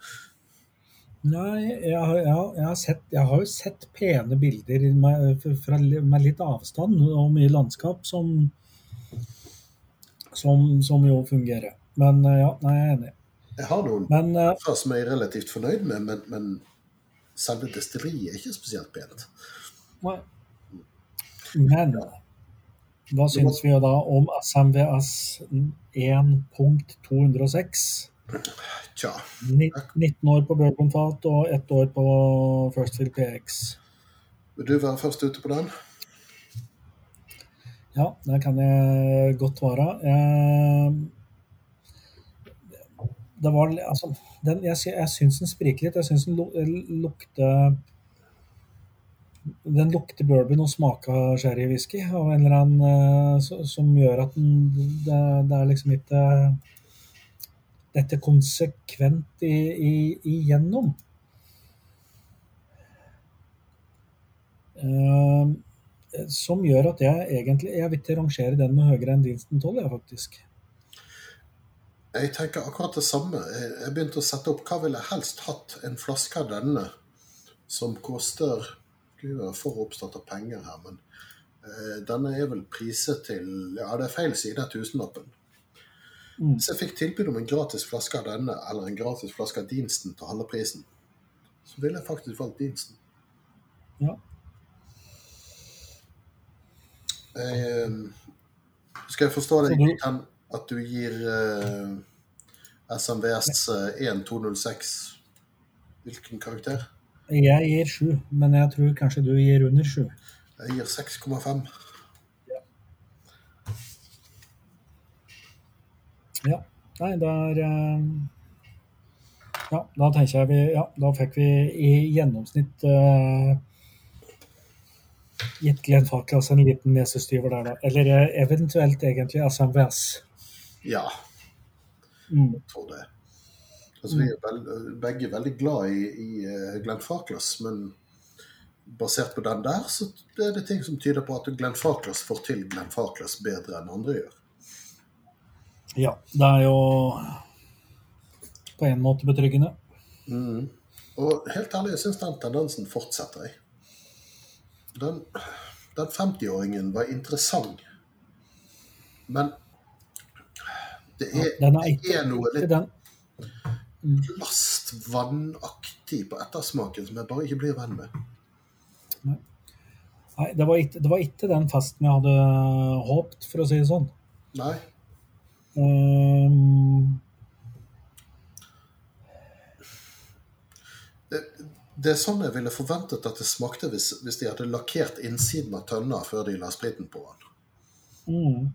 Nei, jeg, har- jeg, har- jeg, har sett, jeg har jo sett pene bilder med, fra, med litt avstand og mye landskap som, som, som jo fungerer. Men eh, ja, nei, jeg er enig. Jeg har noen Men eh, fra som jeg er relativt fornøyd med, men, men selve destilleriet er ikke spesielt pent. Nei. Men hva syns vi da om SMVS 1.206? Tja. 19 år på bourbonfat og ett år på First Fill PX. Vil du være først ute på den? Ja, det kan jeg godt være. Jeg, det var altså den, Jeg, jeg syns den spriker litt. Jeg syns den lukter Den lukter bourbon og smaker sherrywhisky av en eller annen eh, som gjør at den det, det er liksom ikke Dette konsekvent i, i, igjennom. Uh, som gjør at jeg egentlig Jeg vil ikke rangere den med høyere enn Dinston 12, jeg, faktisk. Jeg tenker akkurat det samme. Jeg begynte å sette opp hva ville jeg helst hatt en flaske av denne som koster Gud, jeg får oppstått av penger her, men uh, denne er vel priset til Ja, det er feil side av tusenlappen. Mm. Hvis jeg fikk tilbud om en gratis flaske av denne eller en gratis flaske av Dinsten til halve prisen, så ville jeg faktisk valgt Dinsten. Ja. Jeg, eh, skal jeg forstå deg Så hen at du gir uh, SMVS uh, 1206 hvilken karakter? Jeg gir sju, men jeg tror kanskje du gir under sju. Jeg gir 6,5. Ja. Nei, det er eh, Ja, da tenker jeg vi Ja, da fikk vi i gjennomsnitt uh, gitt Glenn Farclas en liten nesestyver der, da. Eller eh, eventuelt egentlig SMVS. Ja, Mm. jeg tror det. Altså, vi er vel, begge veldig glad i, i Glenn Farklas, men basert på den der, så er det ting som tyder på at Glenn Farklas får til Glenn Farklas bedre enn andre gjør. Ja, det er jo på en måte betryggende. Mm. Og helt ærlig, jeg syns den tendensen fortsetter. jeg. Den, den 50-åringen var interessant, men det er, ja, er det er noe litt den. lastvannaktig på ettersmaken som jeg bare ikke blir venn med. Nei, det var, ikke, det var ikke den festen jeg hadde håpet, for å si det sånn. Nei. Det, det er sånn jeg ville forventet at det smakte hvis, hvis de hadde lakkert innsiden av tønna før de la spriten på den. mm.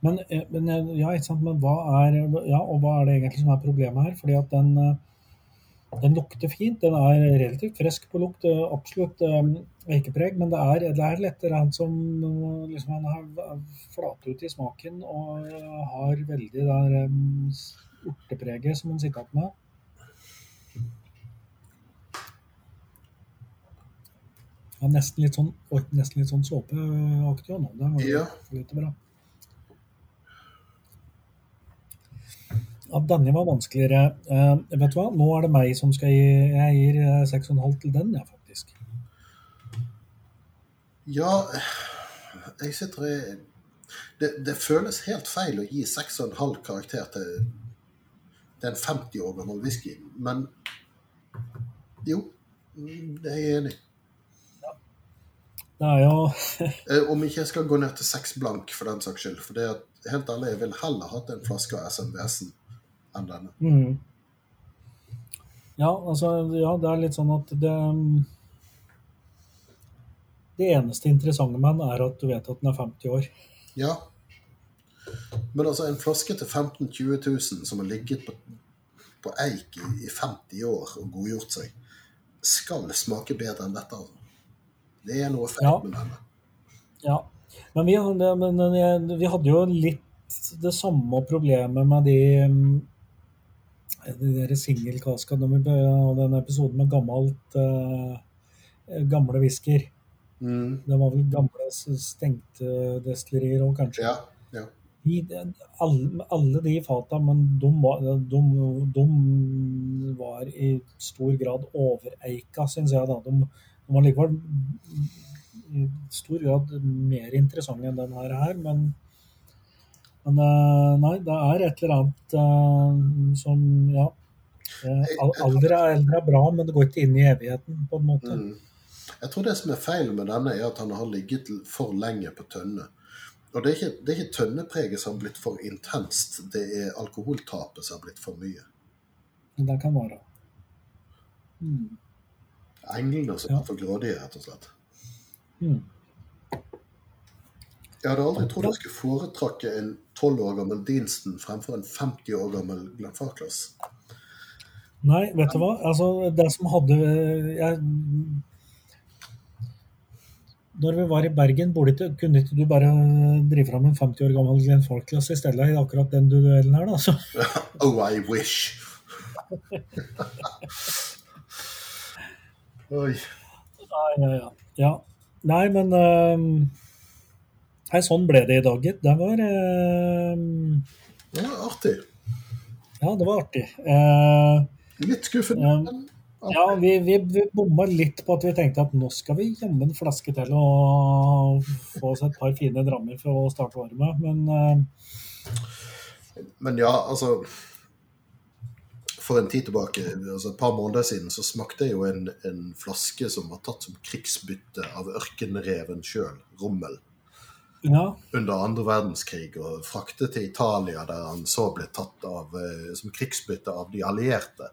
Men, eh, men, eh, ja, ikke sant? men hva er, ja, og hva er det egentlig som er problemet her? Fordi at den, eh, den lukter fint. Den er relativt frisk på lukt. eh, Absolutt eh, eikepreg, men det er, det er litt annet som eh, liksom, Han er flat ut i smaken og eh, har veldig det der eh, urtepreget som han sitter igjen med. Ja, nesten litt sånn, nesten litt sånn såpeaktig også nå. Det var litt bra. Ja, denne var vanskeligere. Eh, vet du hva, nå er det meg som skal gi Jeg gir eh, 6,5 til den, ja, faktisk. Ja, jeg sitter i det, det, føles helt feil å gi 6,5 karakter til, til en 50 år gammel whisky, men jo, det er jeg enig i. Er Eh, Om ikke jeg skal gå ned til 6 blank for den saks skyld. For det at, helt ærlig, jeg vil heller hatt en flaske av SMVS-en enn denne. mm. Ja, altså, ja, det er litt sånn at det Det eneste interessante med den er at du vet at den er 50 år. Ja. Men altså, en flaske til 15 000-20 000 som har ligget på, på eik i, i 50 år og godgjort seg, skal smake bedre enn dette. Altså. Det er noe feil Ja. med denne. Ja, men vi, men vi hadde jo litt det samme problemet med de de der singelkaska når vi hadde en episode med gammelt uh, gamle whisker. Mm. Det var vel gamle stengte destillerier òg, kanskje. Ja, ja. De, alle, alle de fata, men de var, de, de var i stor grad overeika, syns jeg. da. De, de var likevel i stor grad mer interessante enn den her, her men, men eh, nei, det er et eller annet eh, som Ja. eh, Alder er eldre er bra, men det går ikke inn i evigheten, på en måte. Mm. Jeg tror det som er feil med denne, er at han har ligget for lenge på tønne. Og det er ikke, det er ikke tønnepreget som har blitt for intenst, det er alkoholtapet som har blitt for mye. Det kan være. Mm. Englene som er for grådige, rett og slett. Mm. Jeg hadde aldri trodd jeg skulle foretrekke en 12 år gammel Deanston fremfor en 50 år gammel Glenfarclas. Nei, vet du hva? Altså, det som hadde jeg, Når vi var i Bergen, ikke, kunne ikke du bare drive fram en 50 år gammel Glenn Farclas i stedet i akkurat den duellen her, da? Oh, I wish! Oi. Nei, ja, ja. ja. Nei, men eh, Nei, sånn ble det i dag, gitt. Det var eh, Det var artig. Ja, det var artig. Eh, Litt skuffende. Ja. men Ja, vi, vi, vi bomma litt på at vi tenkte at nå skal vi jammen flaske til og få oss et par fine drammer for å starte året med. Men eh, Men ja, altså For en tid tilbake, altså et par måneder siden, så smakte jeg jo en, en flaske som var tatt som krigsbytte av ørkenreven sjøl, Rommel, ja, under andre verdenskrig, og fraktet til Italia, der han så ble tatt av, eh, som krigsbytte av de allierte.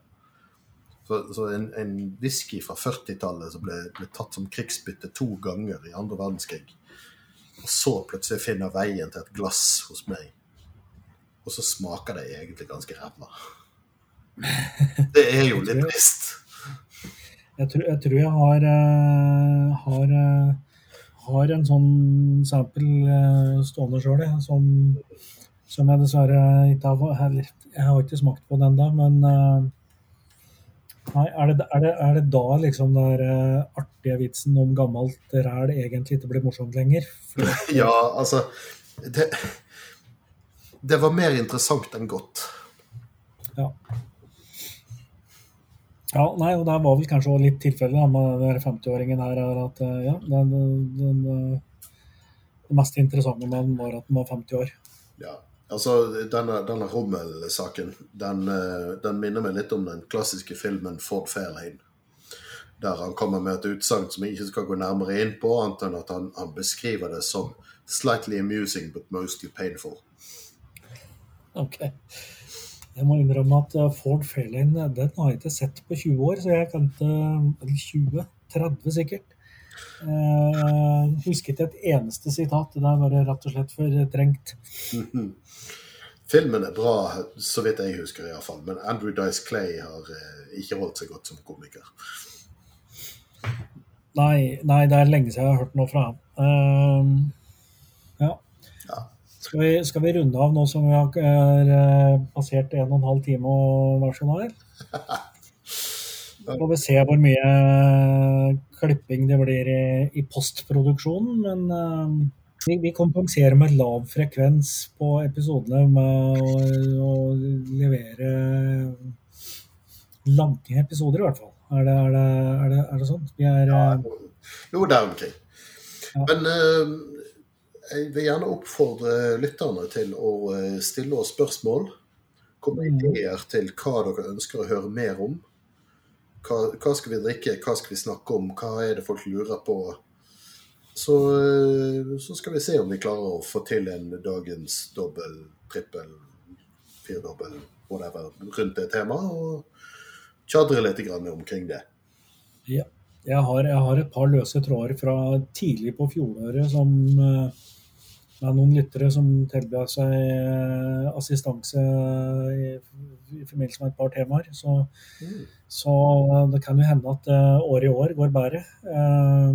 Så, så en, en whisky fra 40-tallet som ble, ble tatt som krigsbytte to ganger i andre verdenskrig, og så plutselig finner veien til et glass hos meg. Og så smaker det egentlig ganske ræva. Det er jo litt trist. jeg, tror, jeg tror jeg har, eh, har, eh, har en sånn sample eh, stående sjøl, som, som jeg dessverre ikke har heller, Jeg har ikke smakt på den da, men eh, Nei, er det, er, det, er det da liksom den eh, artige vitsen om gammelt ræl egentlig ikke blir morsomt lenger? Ja, altså det, det var mer interessant enn godt. ja. Ja, nei, og det var vel kanskje også litt tilfellet med den 50-åringen her, er at eh, ja, den, den, eh, det mest interessante med den var at den var 50 år. Ja, altså Denne, denne Rommel-saken den, eh, den minner meg litt om den klassiske filmen Ford Fairlane. Der han kommer med et utsagn som jeg ikke skal gå nærmere inn på, annet enn at han, han beskriver det som 'slightly amusing but mostly painful'. Ok. Jeg må innrømme at eh, Ford Fairlane den har jeg ikke sett på 20 år, så jeg kan ikke 20? 30 sikkert. Eh, husker ikke et eneste sitat. Det bare rett og slett fortrengt. Filmen er bra, så vidt jeg husker iallfall, men Andrew Dice Clay har eh, ikke holdt seg godt som komiker. Nei, nei, det er lenge siden jeg har hørt noe fra ham. Eh. Ja. Skal vi, skal vi runde av nå som vi har eh, passert en og en halv time og hva som er? Så får vi se hvor mye klipping det blir i, i postproduksjonen, men uh, vi, vi kompenserer med lav frekvens på episodene med å, å levere lange episoder, i hvert fall. Er det, er det, er det, er det sånn? Vi er, eh, Noe der omkring. Ja. Men eh, jeg vil gjerne oppfordre lytterne til å eh, stille oss spørsmål. Kom med Mm. ideer til hva dere ønsker å høre mer om. Hva, hva skal vi drikke, hva skal vi snakke om, hva er det folk lurer på? Så, eh, så skal vi se om vi klarer å få til en dagens dobbel, trippel, firdobbel, whatever, rundt det temaet. Og tjadre litt grann omkring det. Jeg har, jeg har et par løse tråder fra tidlig på fjoråret som eh, det er noen lyttere som tilbød seg eh, assistanse i, i forbindelse med et par temaer. Så, Mm. så det kan jo hende at eh, året i år går bedre. eh,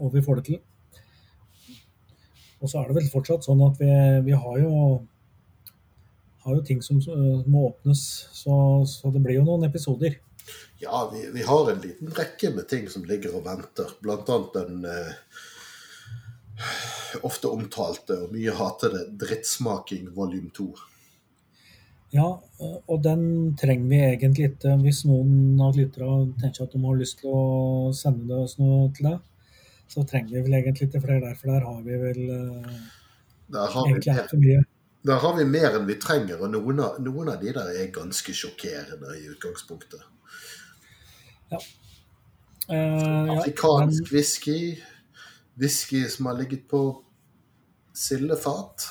og vi får det til. Og så er det vel fortsatt sånn at vi, vi har jo har jo ting som eh, må åpnes, så, så det blir jo noen episoder. Ja, vi, vi har en liten rekke med ting som ligger og venter. Blant annet den eh, ofte omtalte og mye hatede Drittsmaking volum 2. Ja, eh, og den trenger vi egentlig ikke hvis noen av lytterne tenker at de har lyst til å sende det oss noe til deg, Så trenger vi vel egentlig ikke flere der, for der har vi vel eh, Der har, egentlig altfor mye. der har vi mer enn vi trenger, og noen av, noen av de der er ganske sjokkerende i utgangspunktet. Eh, ja, Afrikansk whisky, whisky som har ligget på sildefat.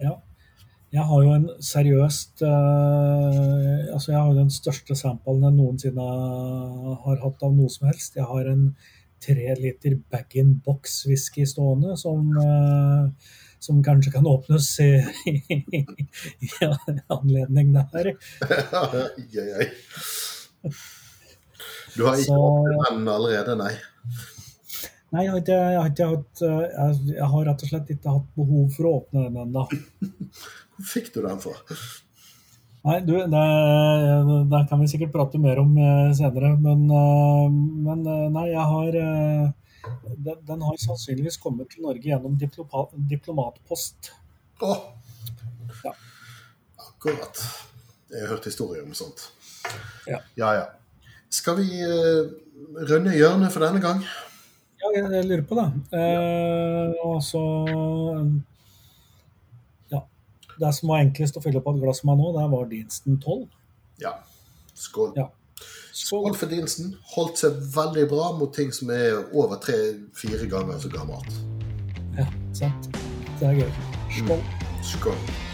Ja. Jeg har jo en seriøst uh, Altså, jeg har jo den største samplen jeg noensinne har hatt av noe som helst. Jeg har en tre liter bag-in-box-whisky stående som, uh, som kanskje kan åpnes i, i, i anledning. Ai, ai, ai. Du har ikke Så- åpnet den allerede, nei? Nei, jeg har, ikke, jeg, har ikke eh, jeg, jeg har rett og slett ikke hatt behov for å åpne den ennå. Hvor fikk du den fra? Nei, du, det, det kan vi sikkert prate mer om eh, senere, men, eh, men nei, jeg har den, den har sannsynligvis kommet til Norge gjennom diploma, diplomatpost. Å! Ja. Akkurat. Jeg har hørt historier om sånt. Ja. ja. ja. Skal vi rønne runde hjørnet for denne gang? Ja, jeg, jeg lurer på det. Eh, og så Ja. Det som var enklest å fylle på et glass med nå, det var Dinsten 12. Ja. Skål. Ja. Skål for Dinsen. Holdt seg veldig bra mot ting som er over tre-fire ganger så gammelt. Ja, sant. Det er gøy. Skål. Skål.